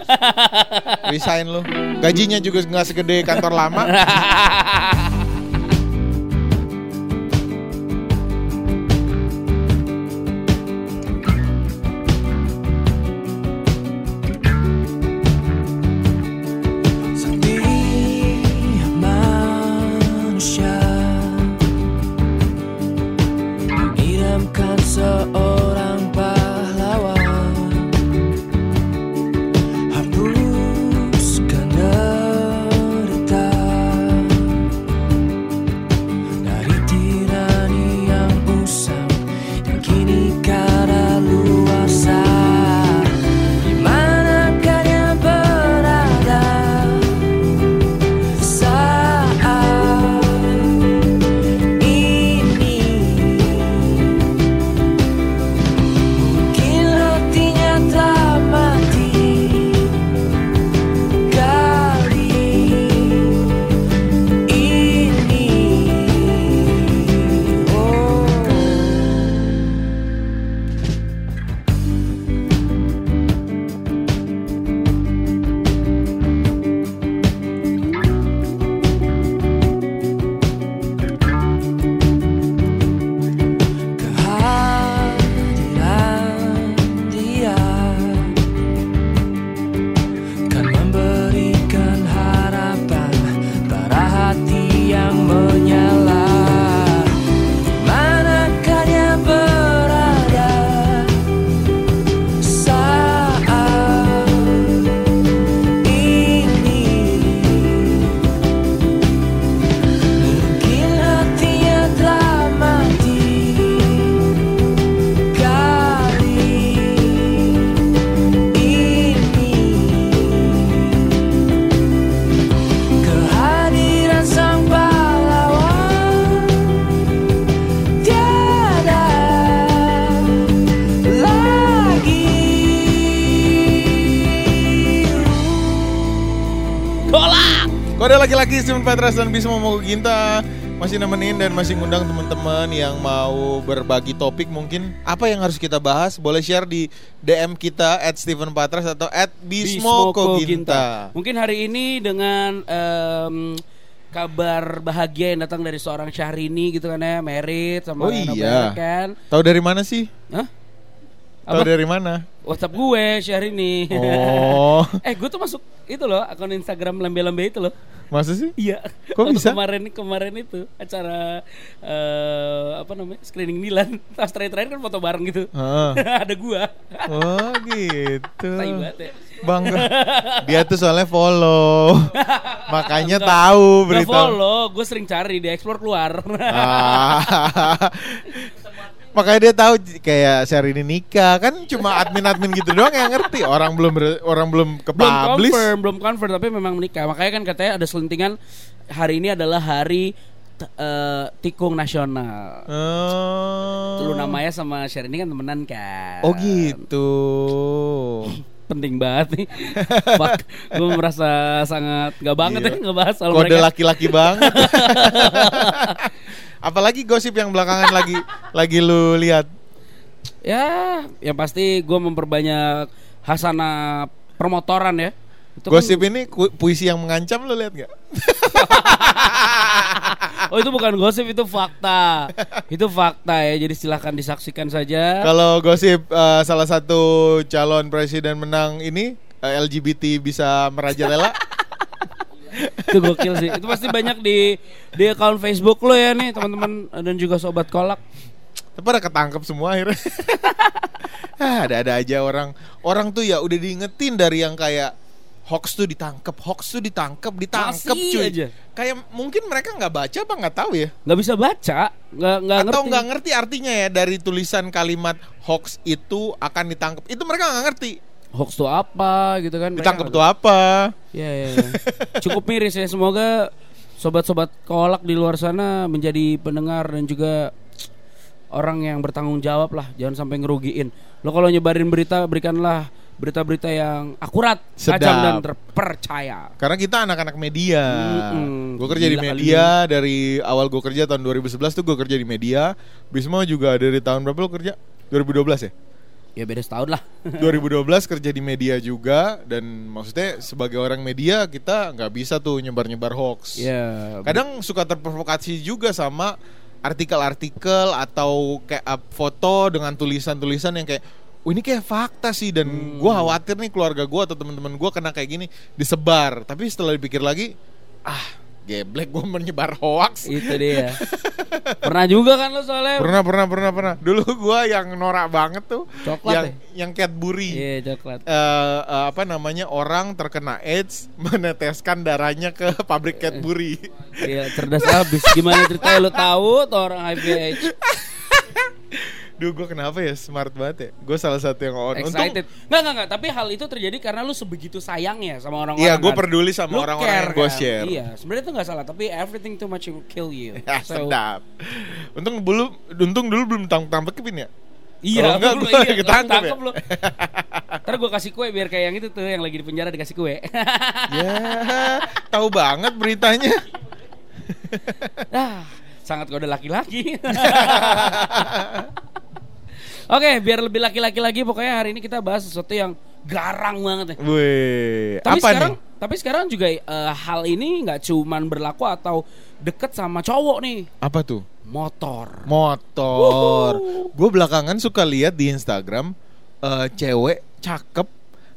Resign lu. Gajinya juga nggak segede kantor lama. Laki-laki Steven Petras dan Bismo Mogo Ginta masih nemenin dan masih ngundang teman-teman yang mau berbagi topik mungkin apa yang harus kita bahas boleh share di DM kita at Steven Patras atau at Bismo Koginta. Mungkin hari ini dengan em, kabar bahagia yang datang dari seorang Syahrini gitu kan ya, merit Oh sama Nobel iya. kan. Tahu dari mana sih? Hah? Tahu dari mana? WhatsApp gue Syahrini. Oh, eh, gue tuh masuk itu loh akun Instagram lembe-lembe itu loh. masa sih? Iya. Kok Waktu bisa? Kemarin kemarin itu acara eh apa namanya? screening Milan. Pas terakhir-terakhir kan foto bareng gitu. Heeh. Ada gua. Oh gitu. Banget ya. Bangga. Dia tuh soalnya follow. Makanya Enggak. tahu Nggak berita. follow, gue sering cari di explore keluar. Ah. Makanya dia tahu kayak Syahrini nikah kan cuma admin-admin gitu doang yang ngerti. Orang belum ber- orang belum ke belum confirm, belum confirm tapi memang menikah. Makanya kan katanya ada selentingan hari ini adalah hari t- eh, tikung nasional. Oh. Lu namanya sama Syahrini kan temenan kan. Oh gitu. Penting banget nih. Fuck, gue merasa sangat gak banget Gila. ya ngebahas soal Kode mereka. laki-laki banget. Apalagi gosip yang belakangan lagi lagi lu lihat. Ya, yang pasti gue memperbanyak hasana permotoran ya. Itu kan- Gosip ini ku- puisi yang mengancam lu lihat nggak? Oh itu bukan gosip itu fakta. Itu fakta ya. Jadi silahkan disaksikan saja. Kalau gosip eh, salah satu calon presiden menang ini eh, LGBT bisa merajalela. itu gokil sih. Itu pasti banyak di di akun Facebook lo ya nih teman-teman dan juga sobat kolak. Tapi pada ketangkep semua akhirnya. Ah, ada-ada aja orang orang tuh ya udah diingetin dari yang kayak hoax tuh ditangkep, hoax tuh ditangkep, ditangkep Masih cuy. aja. Kayak mungkin mereka nggak baca apa nggak tahu ya. Nggak bisa baca, nggak nggak Atau ngerti. nggak ngerti artinya ya dari tulisan kalimat hoax itu akan ditangkep. Itu mereka nggak ngerti. Hoax tuh apa gitu kan? Ditangkep tuh apa? Ya, ya, ya. Cukup miris ya. Semoga sobat-sobat kolak di luar sana menjadi pendengar dan juga orang yang bertanggung jawab lah. Jangan sampai ngerugiin. Lo kalau nyebarin berita, berikanlah berita-berita yang akurat, Sedap. tajam dan terpercaya. Karena kita anak-anak media. Mm-mm. Gue kerja di Gila kali media dari awal gue kerja tahun 2011 tuh gue kerja di media. Bisma juga dari tahun berapa lo kerja? 2012 ya? Ya beda setahun lah. 2012 kerja di media juga dan maksudnya sebagai orang media kita nggak bisa tuh nyebar-nyebar hoax. ya. Kadang suka terprovokasi juga sama artikel-artikel atau kayak foto dengan tulisan-tulisan yang kayak Oh ini kayak fakta sih dan Hmm. gua khawatir nih keluarga gua atau teman-teman gua kena kayak gini disebar. Tapi setelah dipikir lagi, ah geblek gua menyebar hoax. itu dia. Pernah juga kan lo soalnya? Pernah pernah pernah pernah. Dulu gua yang norak banget tuh, Coklat yang ya? yang Cadbury. Iya coklat. eh, eh, apa namanya orang terkena AIDS meneteskan darahnya ke pabrik Cadbury. Iya cerdas abis. Gimana ceritanya lo tahu tuh orang HIV AIDS? Duh, gue kenapa ya smart banget ya? Gue salah satu yang on. Untung, Excited. Nggak, nggak, nggak. Tapi hal itu terjadi karena lu sebegitu sayangnya sama orang-orang. Iya, gue kan. peduli sama orang-orang yang gue kan? share. Iya, sebenarnya itu nggak salah. Tapi everything too much will kill you. Ya, So, sedap. Untung dulu, untung dulu belum tang tangkepin ya. Iya, Kalau enggak, gua iya, ketangkep ya? lu. Ntar gue kasih kue biar kayak yang itu tuh yang lagi di penjara dikasih kue. ya, tahu banget beritanya. ah, sangat kode laki-laki. Oke, biar lebih laki-laki lagi pokoknya hari ini kita bahas sesuatu yang garang banget nih. Wih, Tapi apa sekarang, nih? tapi sekarang juga eh, hal ini nggak cuman berlaku atau deket sama cowok nih, Apa tuh? motor. Motor. Gue belakangan suka lihat di Instagram eh, cewek cakep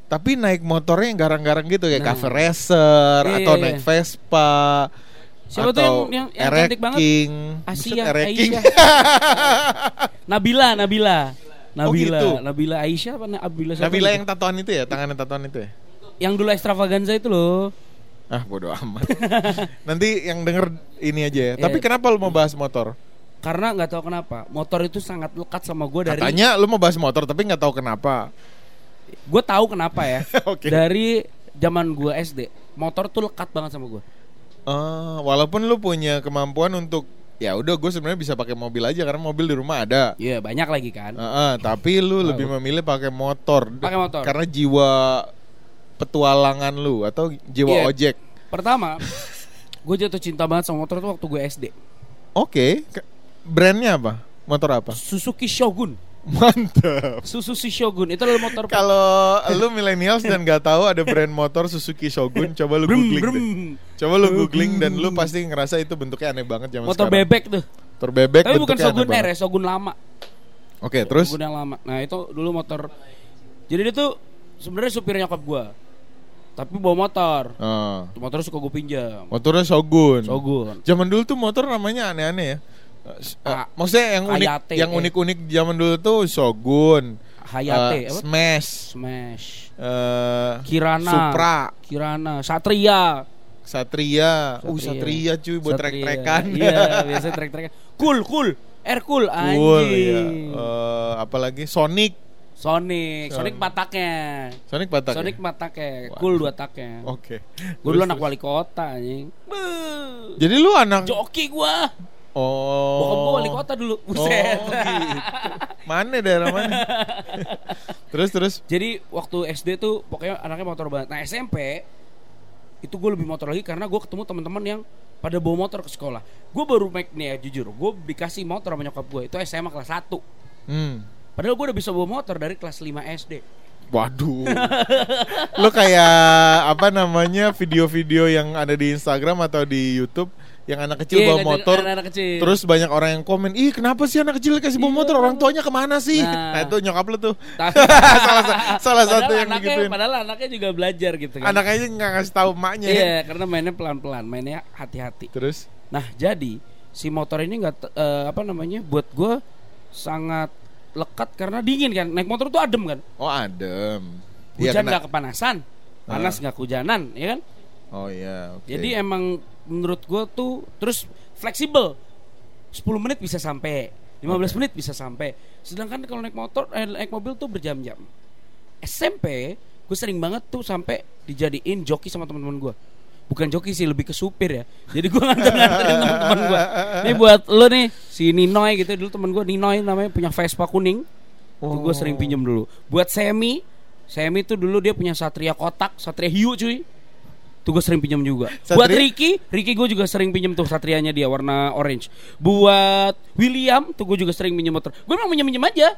tapi naik motornya yang garang-garang gitu kayak Nah. cafe racer Iya, atau iya, naik iya. Vespa. Siapa tuh yang- yang- yang cantik banget? Ereking. Asia. Aisyah. Nabila, Nabila. Nabila, Oh, gitu. Nabila Aisyah apa Nabila siapa Nabila yang tatoan itu ya, tangannya tatoan itu ya. yang dulu extravaganza itu loh. Ah, bodo amat. Nanti yang denger ini aja ya. Tapi kenapa lu mau bahas motor? Karena nggak tahu kenapa, motor itu sangat lekat sama gue dari Katanya lu mau bahas motor tapi nggak tahu kenapa. gue tahu kenapa ya. Oke. Dari zaman gue SD, motor tuh lekat banget sama gue. Eh, walaupun lu punya kemampuan untuk ya udah gue sebenarnya bisa pakai mobil aja karena mobil di rumah ada. Iya, banyak lagi kan. Heeh, tapi lu lebih memilih pakai motor. Pakai motor. Karena jiwa petualangan lu atau jiwa Iya. ojek. Pertama, gue jatuh cinta banget sama motor tuh waktu gue SD. Oke, Ke- brandnya apa? Motor apa? Suzuki Shogun. Mantap. Suzuki Shogun itu adalah motor Kalau lu millennials dan gak tahu ada brand motor Suzuki Shogun, coba lu Brum, googling brum. deh. Coba lu googling dan lu pasti ngerasa itu bentuknya aneh banget zaman motor sekarang. bebek tuh. Motor bebek Tapi bukan Shogun R ya, Shogun lama. Oke, terus Shogun yang lama. Nah, itu dulu motor. Jadi dia tuh sebenarnya supir nyokap gue. Tapi bawa motor. Ah, Motor suka gue pinjam. motornya Shogun. Shogun. Zaman dulu tuh motor namanya aneh-aneh ya. Eh, eh, Ah, maksudnya yang unik, Hayate, yang eh. unik-unik zaman dulu tuh Shogun, Hayate, eh, apa? Smash, Smash. eh, Kirana. Supra, Kirana, Satria. Satria. Uh, Satria. Satria cuy buat trek-trekan. Iya, biasanya trek-trekan. Cool, cool. Air cool anjing. Cool, iya. Eh, apalagi Sonic. Sonic, Sonic pataknya. Sonic batak. Sonic ya? pataknya, cool dua taknya. Oke. Gue dulu anak wali kota anjing. Jadi lu anak Joki gua. Oh. Bokap gua wali kota dulu. Oh, Buset. gitu. Mana daerah mana? terus terus Jadi waktu SD tuh pokoknya anaknya motor banget. Nah SMP itu gue lebih motor lagi karena gue ketemu teman-teman yang pada bawa motor ke sekolah. Gue baru make nih ya jujur, gue dikasih motor sama nyokap gue itu SMA kelas 1 hmm. Padahal gue udah bisa bawa motor dari kelas 5 SD. Waduh. Lu kayak apa namanya video-video yang ada di Instagram atau di YouTube yang anak kecil Iya, bawa motor. anak-anak kecil. Terus banyak orang yang komen, ih kenapa sih anak kecil kasih bawa Iya. motor? Orang tuanya ke mana sih? Nah. Nah, itu nyokap lu tuh. Salah salah Padahal satu yang anaknya, digituin. Padahal anaknya juga belajar gitu kan. Anak aja nggak ngasih tahu emaknya. Iya, karena mainnya pelan-pelan, mainnya hati-hati. Terus Nah, jadi si motor ini nggak eh, apa namanya? Buat gue sangat lekat karena dingin kan. Naik motor tuh adem kan. oh adem. Iya, Hujan kena- nggak kepanasan, panas nggak kehujanan, ya kan? Oh iya, oke. Jadi emang menurut gue tuh terus fleksibel. 10 menit bisa sampai, 15 menit bisa sampai. Sedangkan kalau naik motor, eh, naik mobil tuh berjam-jam. SMP gue sering banget tuh sampai dijadiin joki sama teman-teman gue. Bukan joki sih, lebih ke supir ya. Jadi gue nganter-nganterin teman-teman gue. Nih buat lo nih, si Ninoy gitu dulu teman gue Ninoy namanya punya Vespa kuning. Tuh gue sering pinjem dulu. Buat Semi, Semi tuh dulu dia punya Satria kotak, Satria hiu cuy. Tuh gue sering pinjam juga. Buat Satria- Ricky, Ricky gue juga sering pinjam tuh Satrianya dia warna orange. Buat William tuh gue juga sering pinjam motor. Gue emang pinjam-pinjam aja.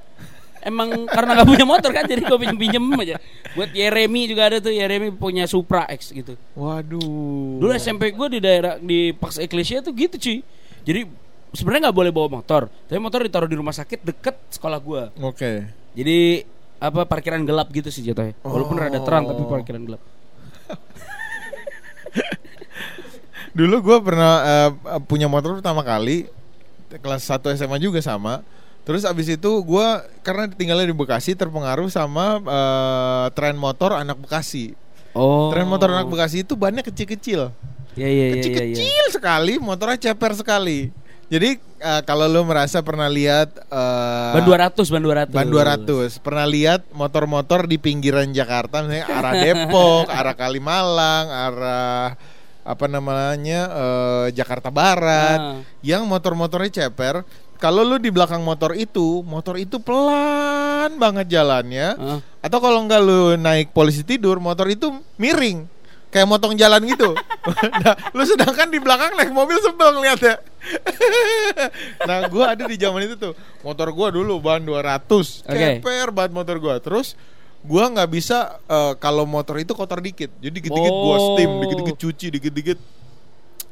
Emang karena nggak punya motor kan jadi gue pinjam-pinjam aja. Buat Yeremi juga ada tuh Yeremi punya Supra X gitu. Waduh. Dulu SMP gue di daerah di Pax Ecclesia tuh gitu cuy. Jadi sebenarnya nggak boleh bawa motor, tapi motor ditaruh di rumah sakit deket sekolah gue. Oke. Jadi apa parkiran gelap gitu sih jatuhnya. Walaupun Oh. rada terang tapi parkiran gelap. Dulu gue pernah eh, punya motor pertama kali kelas 1 SMA juga sama. Terus abis itu gue karena tinggalnya di Bekasi terpengaruh sama eh, tren motor anak Bekasi. Oh. Tren motor anak Bekasi itu bannya kecil-kecil, Ya ya ya ya. ya. kecil-kecil sekali, motornya ceper sekali. Jadi eh, kalau lo merasa pernah lihat eh, Ban 200, ban 200. Ban 200 Pernah lihat motor-motor di pinggiran Jakarta Misalnya arah Depok Arah Kalimalang Arah Apa namanya eh, Jakarta Barat Ah. Yang motor-motornya ceper. Kalau lu di belakang motor itu Motor itu pelan banget jalannya. Ah. Atau kalau enggak lu naik polisi tidur Motor itu miring. Kayak motong jalan gitu. Nah, Lu sedangkan di belakang naik mobil sebel ngeliatnya. Nah gua ada di zaman itu tuh. Motor gua dulu ban 200 Oke. Ceper banget motor gua. Terus gua nggak bisa eh, Kalau motor itu kotor dikit Jadi dikit-dikit gua steam Dikit-dikit cuci Dikit-dikit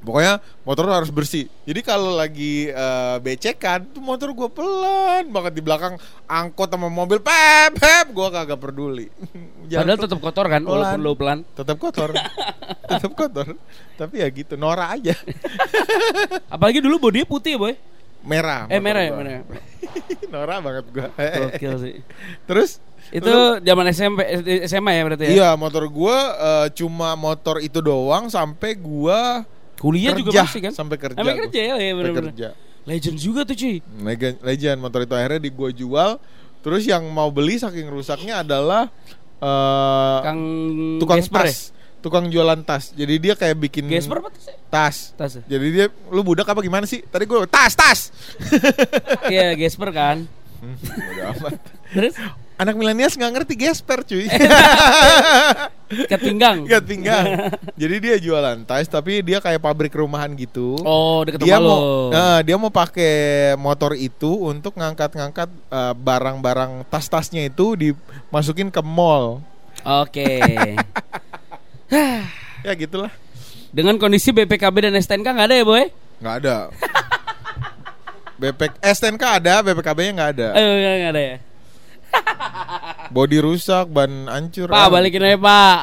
Pokoknya motor harus bersih. Jadi kalau lagi eh, becekan, tuh motor gua pelan banget di belakang angkot sama mobil pep pep, gua kagak peduli. Padahal tetap kotor kan walaupun lo pelan. tetap kotor, tetap kotor. Tapi ya gitu, Nora aja. Apalagi dulu bodinya putih ya, Boy. Merah. Eh merah ya, gua. merah. Nora banget gua. Gokil sih. Terus Itu zaman SMP eh, SMA ya berarti ya. Iya, motor gua eh, cuma motor itu doang sampai gua Kuliah kerja, juga masih kan? sampai kerja. Sampai kerja ya, ya benar-benar. kerja. Legend juga tuh cuy. Legend, legend motor itu akhirnya di gua jual. Terus yang mau beli saking rusaknya adalah eh Kang tukang Gesper ya? tas, tukang jualan tas. Jadi dia kayak bikin Gesper apa tuh? tas. Tas ya? Jadi dia lu budak apa gimana sih? Tadi gua tas tas. Iya, Gesper kan. Hmm, amat. Terus Anak milenials nggak ngerti gesper cuy. ikat pinggang. Gak pinggang. Jadi dia jualan tas tapi dia kayak pabrik rumahan gitu. Oh, deket dia mau lo. nah, dia mau pakai motor itu untuk ngangkat-ngangkat eh, barang-barang tas-tasnya itu dimasukin ke mall. Oke. Ya gitulah. Dengan kondisi BPKB dan STNK nggak ada ya, Boy? nggak ada. BP STNK ada, BPKB-nya nggak ada. Eh, nggak ada ya. Body rusak, ban hancur. Pak, balikin aja, Pak.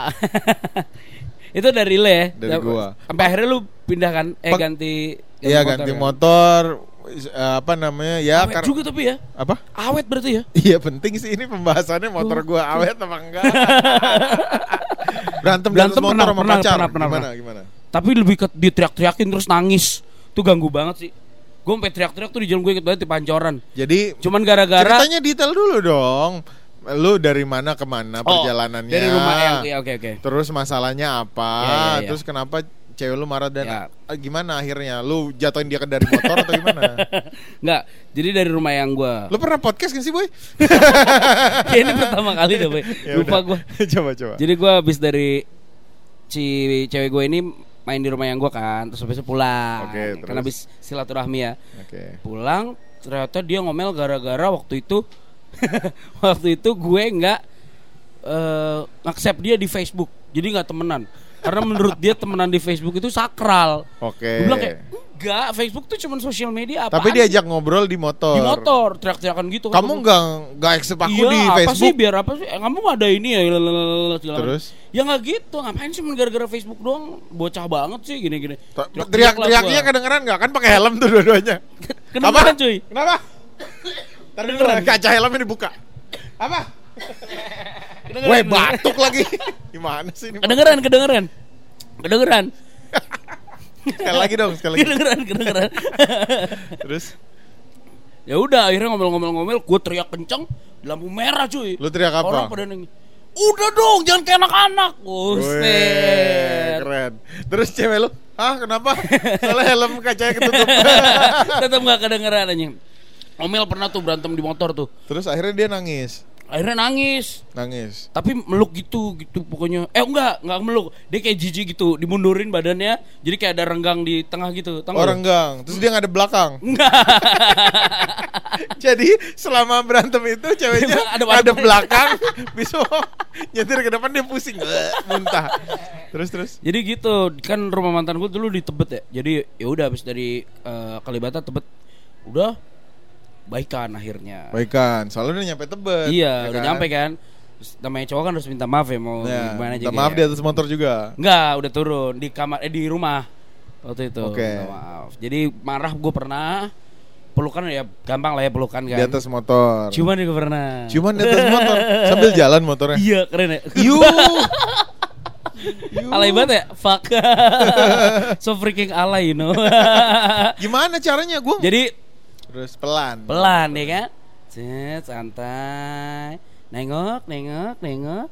Itu dari lo ya? Dari gua. Sampai akhirnya lu pindah kan eh ganti Iya ganti ya? motor, eh, apa namanya ya Awet juga tapi ya. apa? Awet berarti ya. Iya penting sih ini pembahasannya motor gua awet apa enggak? Berantem, Berantem motor pernah, sama pernah, pacar. pernah, pernah, gimana, pernah. gimana? Tapi lebih ke diteriak-teriakin terus nangis. Tuh ganggu banget sih. Gue sampai teriak-teriak tuh di jalan gue inget banget di Pancoran. Jadi Cuman gara-gara ceritanya detail dulu dong. Lu dari mana ke mana Oh, perjalanannya? dari rumah yang ya, oke oke. Terus masalahnya apa? Ya, ya, ya. Terus kenapa cewek lu marah dan Ya. ah, gimana akhirnya? Lu jatuhin dia ke dari motor atau gimana? Enggak, jadi dari rumah yang gue. Lu pernah podcast kan sih, Boy? ini pertama kali deh, Boy. Ya Lupa udah. gue. coba coba. Jadi gue habis dari si cewek gue ini main di rumah yang gue kan, terus habis itu pulang. Oke, terus? Karena habis silaturahmi ya. Oke. Pulang ternyata dia ngomel gara-gara waktu itu waktu itu gue nggak eh accept dia di Facebook. Jadi nggak temenan. Karena menurut dia temenan di Facebook itu sakral. Oke. Gue bilang kayak enggak, Facebook tuh cuma sosial media apa? Tapi diajak ngobrol di motor. di motor teriak-teriakan gitu. kan. Kamu nggak nggak accept aku iya, di apa sih Facebook? biar apa sih? Eh, kamu ada ini ya. lalalala. Terus? Ya nggak gitu. Ngapain sih gara-gara Facebook doang? Bocah banget sih gini-gini. Teriak-teriaknya kedengeran nggak? Kan pakai helm tuh dua-duanya. Kedengeran, cuy. Kenapa? Tadi kaca helmnya dibuka. Apa? Weh batuk lagi. Gimana sih ini? Kedengeran, kedengeran. Kedengeran. Sekali lagi dong, sekali lagi. kedengeran, kedengeran. Terus ya udah akhirnya ngomel-ngomel-ngomel gue teriak kenceng lampu merah cuy Lu teriak apa? orang pada nengis udah dong jangan kayak anak-anak Buset keren. Terus cewek lu, ah kenapa? Soalnya helm kacanya ketutup. tetap gak kedengeran anjing Omel pernah tuh berantem di motor tuh Terus akhirnya dia nangis, akhirnya nangis nangis. tapi meluk gitu gitu pokoknya eh enggak enggak meluk dia kayak jijik gitu dimundurin badannya jadi kayak ada renggang di tengah gitu Tau nggak Orang lu? gang, terus dia nggak ada belakang. Jadi selama berantem itu ceweknya Ada- ada, belakang, bisa nyetir ke depan dia pusing, muntah. Terus terus. Jadi gitu, kan rumah mantan gue dulu di Tebet ya. Jadi ya udah habis dari eh, Kalibata Tebet udah baikan akhirnya. Baikan, soalnya udah nyampe Tebet. Iya, ya udah nyampe kan. Namanya cowok kan harus minta maaf ya mau Ya, gimana aja. minta maaf di kayak. atas motor juga. Enggak, udah turun di kamar eh di rumah waktu itu. Oke. Minta maaf. Jadi marah gue pernah pelukan ya gampang lah ya pelukan kan. Di atas motor. Ciuman juga pernah. Cuman di atas motor sambil jalan motornya. Iya, keren ya. Yuh. Yuh. alay banget ya? Fuck. so freaking alay, you know. Gimana caranya gua? Jadi Terus pelan. pelan ya kan? Cet, santai. Nengok nengok nengok.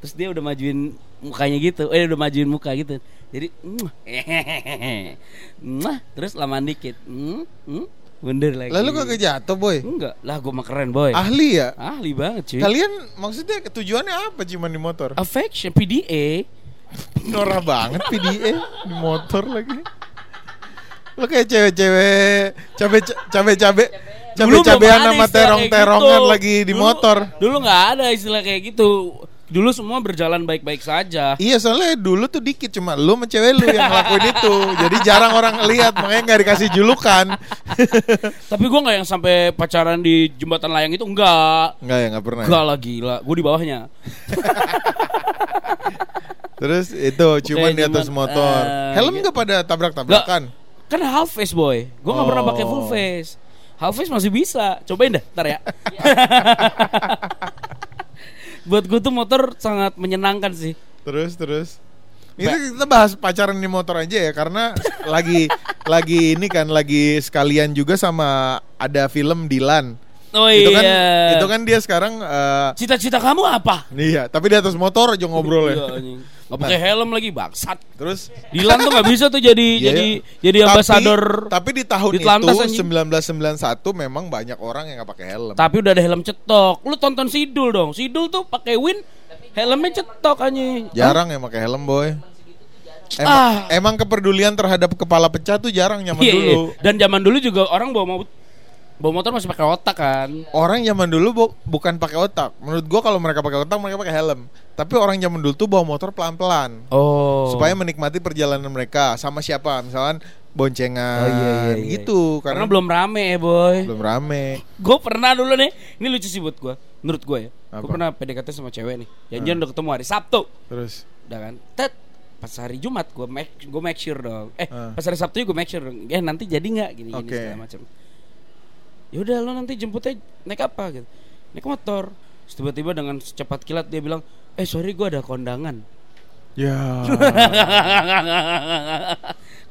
Terus dia udah majuin mukanya gitu. Eh udah majuin muka gitu. Jadi "Mwah, hehehe, mwah." terus lamaan dikit. Hmm, hmm, mundur lagi. Lalu kagak jatuh, boy? enggak. Lah gue mah keren boy. Ahli ya? ahli banget cuy. Kalian maksudnya tujuannya apa cuman di motor? affection PDA Norak banget PDA di motor lagi. Lo kayak cewek-cewek cabe cabe cabe cabe cabean ada sama istilah terong kayak terongan gitu. lagi di Dulu- motor. dulu nggak ada istilah kayak gitu dulu semua berjalan baik-baik saja Iya soalnya dulu tuh dikit cuma lu sama cewek lu yang ngelakuin itu. Jadi jarang orang ngelihat makanya nggak dikasih julukan. tapi gue nggak yang sampai pacaran di jembatan layang itu enggak Enggak ya nggak pernah. ya? Enggak lah gila, gue di bawahnya. Terus itu cuman di atas cuman, motor. eh, Helm nggak pada tabrak-tabrakan? Kan half face boy, gue nggak pernah Oh. pakai full face. Half face masih bisa, cobain dah, ntar ya. Buat gue tuh motor sangat menyenangkan sih. Terus terus. Ini kita bahas pacaran di motor aja ya karena lagi lagi ini kan lagi sekalian juga sama ada film Dilan. Oh Itu kan iya. itu kan dia sekarang eh, Cita-cita kamu apa? iya, tapi di atas motor aja ngobrol ya. Iya. Nggak pakai helm lagi bangsat. Terus Dilan tuh nggak bisa tuh jadi Iya, jadi iya. jadi Tapi- ambasador. Tapi di tahun di itu anjing. 1991 memang banyak orang yang nggak pakai helm. Tapi udah ada helm cetok. Lu tonton Sidul dong. Sidul tuh pakai win helmnya cetok anjing. Jarang yang pakai helm, boy. Emang, Ah. emang kepedulian terhadap kepala pecah tuh jarang nyaman Iya, iya. dulu. Dan zaman dulu juga orang bawa mo- bawa motor masih pakai otak kan. Orang zaman dulu bu- bukan pakai otak. Menurut gua kalau mereka pakai otak mereka pakai helm. Tapi orang zaman dulu tuh bawa motor pelan-pelan Oh. supaya menikmati perjalanan mereka sama siapa, misalkan boncengan Oh, iya, iya, iya. gitu karena, karena, belum rame ya boy. belum rame. Gue pernah dulu nih, ini lucu sih buat gue, menurut gue ya. Gue pernah PDKT sama cewek nih, janjian udah ketemu hari Sabtu, Terus udah kan? Tet, pas hari Jumat gue make gue make sure dong. Eh, Ah. pas hari Sabtu gue make sure dong. Eh nanti jadi nggak gini gini Oke. segala macam. Ya udah lo nanti jemputnya naik apa gitu? Naik motor. Tiba-tiba dengan secepat kilat dia bilang, eh sorry gue ada kondangan. ya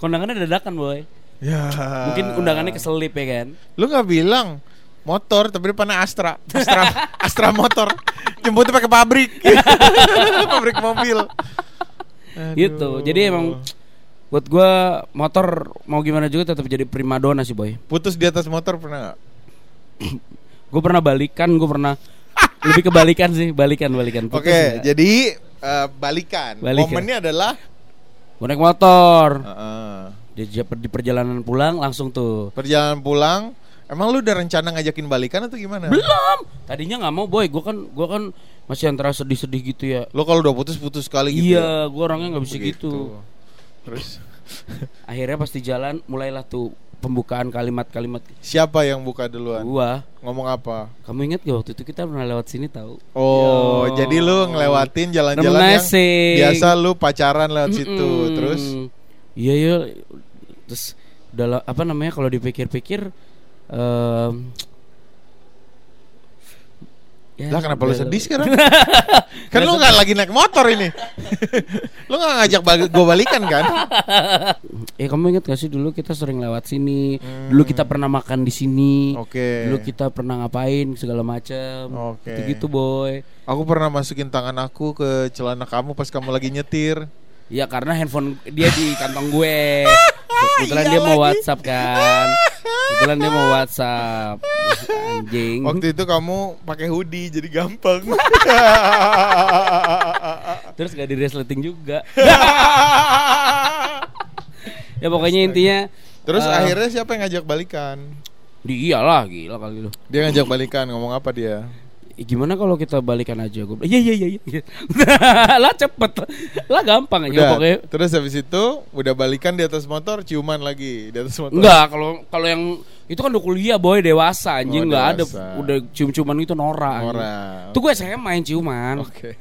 Kondangannya dadakan boy. ya. Mungkin undangannya keselip ya kan. Lu nggak bilang motor tapi depannya Astra. Astra Astra motor. Jemputnya pakai pabrik. pabrik mobil. Aduh. Gitu. Jadi emang buat gua motor mau gimana juga tetap jadi primadona sih boy. putus di atas motor pernah nggak? Gue pernah balikan, gue pernah lebih kebalikan sih, balikan balikan. Oke, jadi eh, balikan. Balikan. Momennya adalah gue naik motor Heeh. di, di perjalanan pulang langsung tuh. perjalanan pulang. Emang lu udah rencana ngajakin balikan atau gimana? Belum. Tadinya nggak mau boy, gue kan gue kan Masih antara sedih-sedih gitu ya. Lo kalau udah putus putus sekali gitu. Iya, gua orangnya nggak bisa Begitu. gitu. Terus Akhirnya pasti jalan mulailah tuh pembukaan kalimat-kalimat siapa yang buka duluan? gua. Ngomong apa? Kamu ingat gak waktu itu kita pernah lewat sini tahu? Oh, Yo. jadi lu ngelewatin jalan-jalan yang biasa lu pacaran lewat situ. Mm-mm. Terus Iya iya. Terus dalam apa namanya kalau dipikir-pikir em, ya, lah kenapa lu sedih sekarang? kan lu nggak lagi naik motor ini. lu nggak ngajak bal- gua balikan kan? Eh kamu ingat gak sih dulu kita sering lewat sini. Dulu kita pernah makan di sini. Hmm. Oke. Dulu kita pernah ngapain segala macam. Oke. Gitu boy. Aku pernah masukin tangan aku ke celana kamu pas kamu lagi nyetir. Ya karena handphone dia di kantong gue. Kebetulan dia mau WhatsApp kan. Kebetulan dia mau WhatsApp. Anjing. Waktu itu kamu pakai hoodie jadi gampang. Terus gak di resleting juga. ya pokoknya intinya Terus eh, akhirnya siapa yang ngajak balikan? dia lah gila kali lu. Dia ngajak balikan ngomong apa dia? Eh, gimana kalau kita balikan aja gue? Iya iya iya iya. lah cepet. Lah gampang aja Udah. pokoknya. Terus habis itu udah balikan di atas motor, ciuman lagi di atas motor. Enggak, kalau kalau yang itu kan udah kuliah boy dewasa Oh, anjing nggak ada dewasa. udah cium-ciuman itu norak. Nora. Itu gue saya main ciuman. Oke.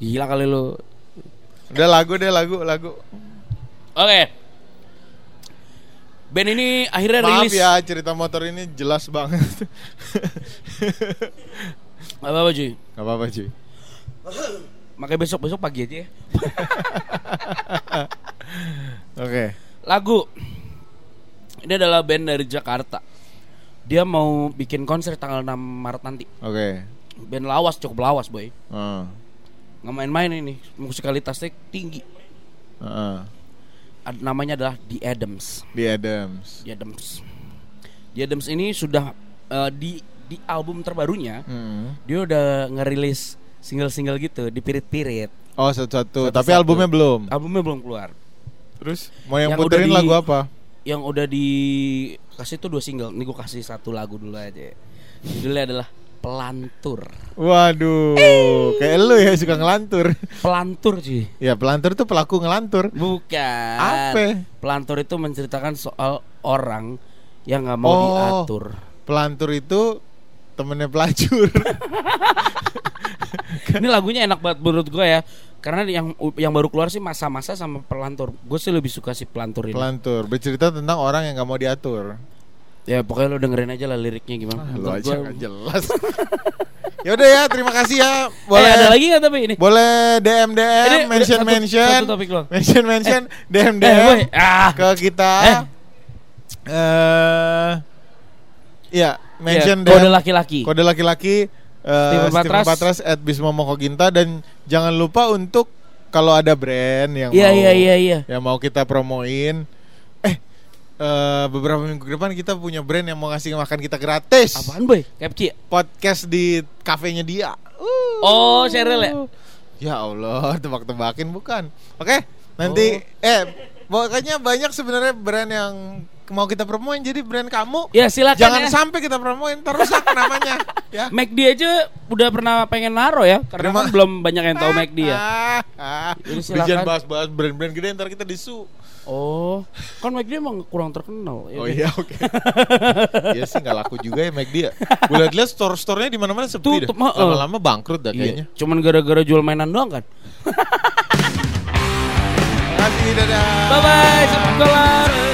Gila kali lu. Udah lagu deh lagu lagu. Oke. Band ini akhirnya Maaf rilis ya cerita motor ini jelas banget. apa apa cuy. Gak apa-apa cuy. Makanya besok besok pagi aja ya. Oke. Lagu. Ini adalah band dari Jakarta. Dia mau bikin konser tanggal 6 Maret nanti. Oke. Band lawas cukup lawas boy. Heeh. Nggak main-main ini. Musikalitasnya tinggi. Ad- Namanya adalah The Adams. Di Adams. The Adams. The Adams ini sudah eh, di di album terbarunya Hmm. dia udah ngerilis single-single gitu di pirit-pirit. Oh satu-satu. Satu-satu. Tapi albumnya belum. Albumnya belum keluar. Terus mau yang, Yang puterin di- lagu apa? Yang udah dikasih tuh dua single. Nih gue kasih satu lagu dulu aja. Judulnya adalah Pelantur. Waduh, kayak lu ya suka ngelantur. Pelantur sih. Ya pelantur tuh pelaku ngelantur. Bukan. Apa? Pelantur itu menceritakan soal orang yang nggak mau Oh. diatur. Pelantur itu temennya pelacur. Ini lagunya enak banget menurut gue ya. Karena yang yang baru keluar sih masa-masa sama pelantur. Gue sih lebih suka si pelantur ini. pelantur bercerita tentang orang yang nggak mau diatur. ya pokoknya lo dengerin aja lah liriknya gimana. Ah, Lu Menurut aja gua- jelas. ya udah ya, terima kasih ya. Boleh Eh, ada lagi nggak tapi ini? boleh DM Ini DM, udah mention satu- mention, satu topik mention mention, DM Eh, DM boy. Ah. ke kita. Eh. Eh, ya, mention Ya, kode laki-laki. kode laki-laki eh, Steven Steven Patras. Patras at Bismo Mokoginta dan jangan lupa untuk kalau ada brand yang Iya mau iya iya iya. yang mau kita promoin eh eh, beberapa minggu ke depan kita punya brand yang mau ngasih makan kita gratis Apaan boy? Kepci. podcast di kafenya dia Uh. Oh, Cheryl ya? ya Allah tebak-tebakin bukan oke nanti Oh. eh pokoknya banyak sebenarnya brand yang mau kita promoin jadi brand kamu Ya silakan jangan ya. sampai kita promoin terusak namanya ya McD aja udah pernah pengen naro ya karena Terima- kan belum banyak yang tahu McD ya. Ah, ah. Jadi Jangan silakan. bahas-bahas brand-brand gede ntar kita disu. Oh, kan McD emang kurang terkenal. Ya Oh kan? iya oke. Iya sih nggak laku juga ya McD ya. Gue liat-liat store-store-nya di mana-mana sepi Tutup, dah. Lama-lama bangkrut dah Iya, kayaknya. cuman gara-gara jual mainan doang kan. Terima kasih dadah. Bye bye, sampai jumpa.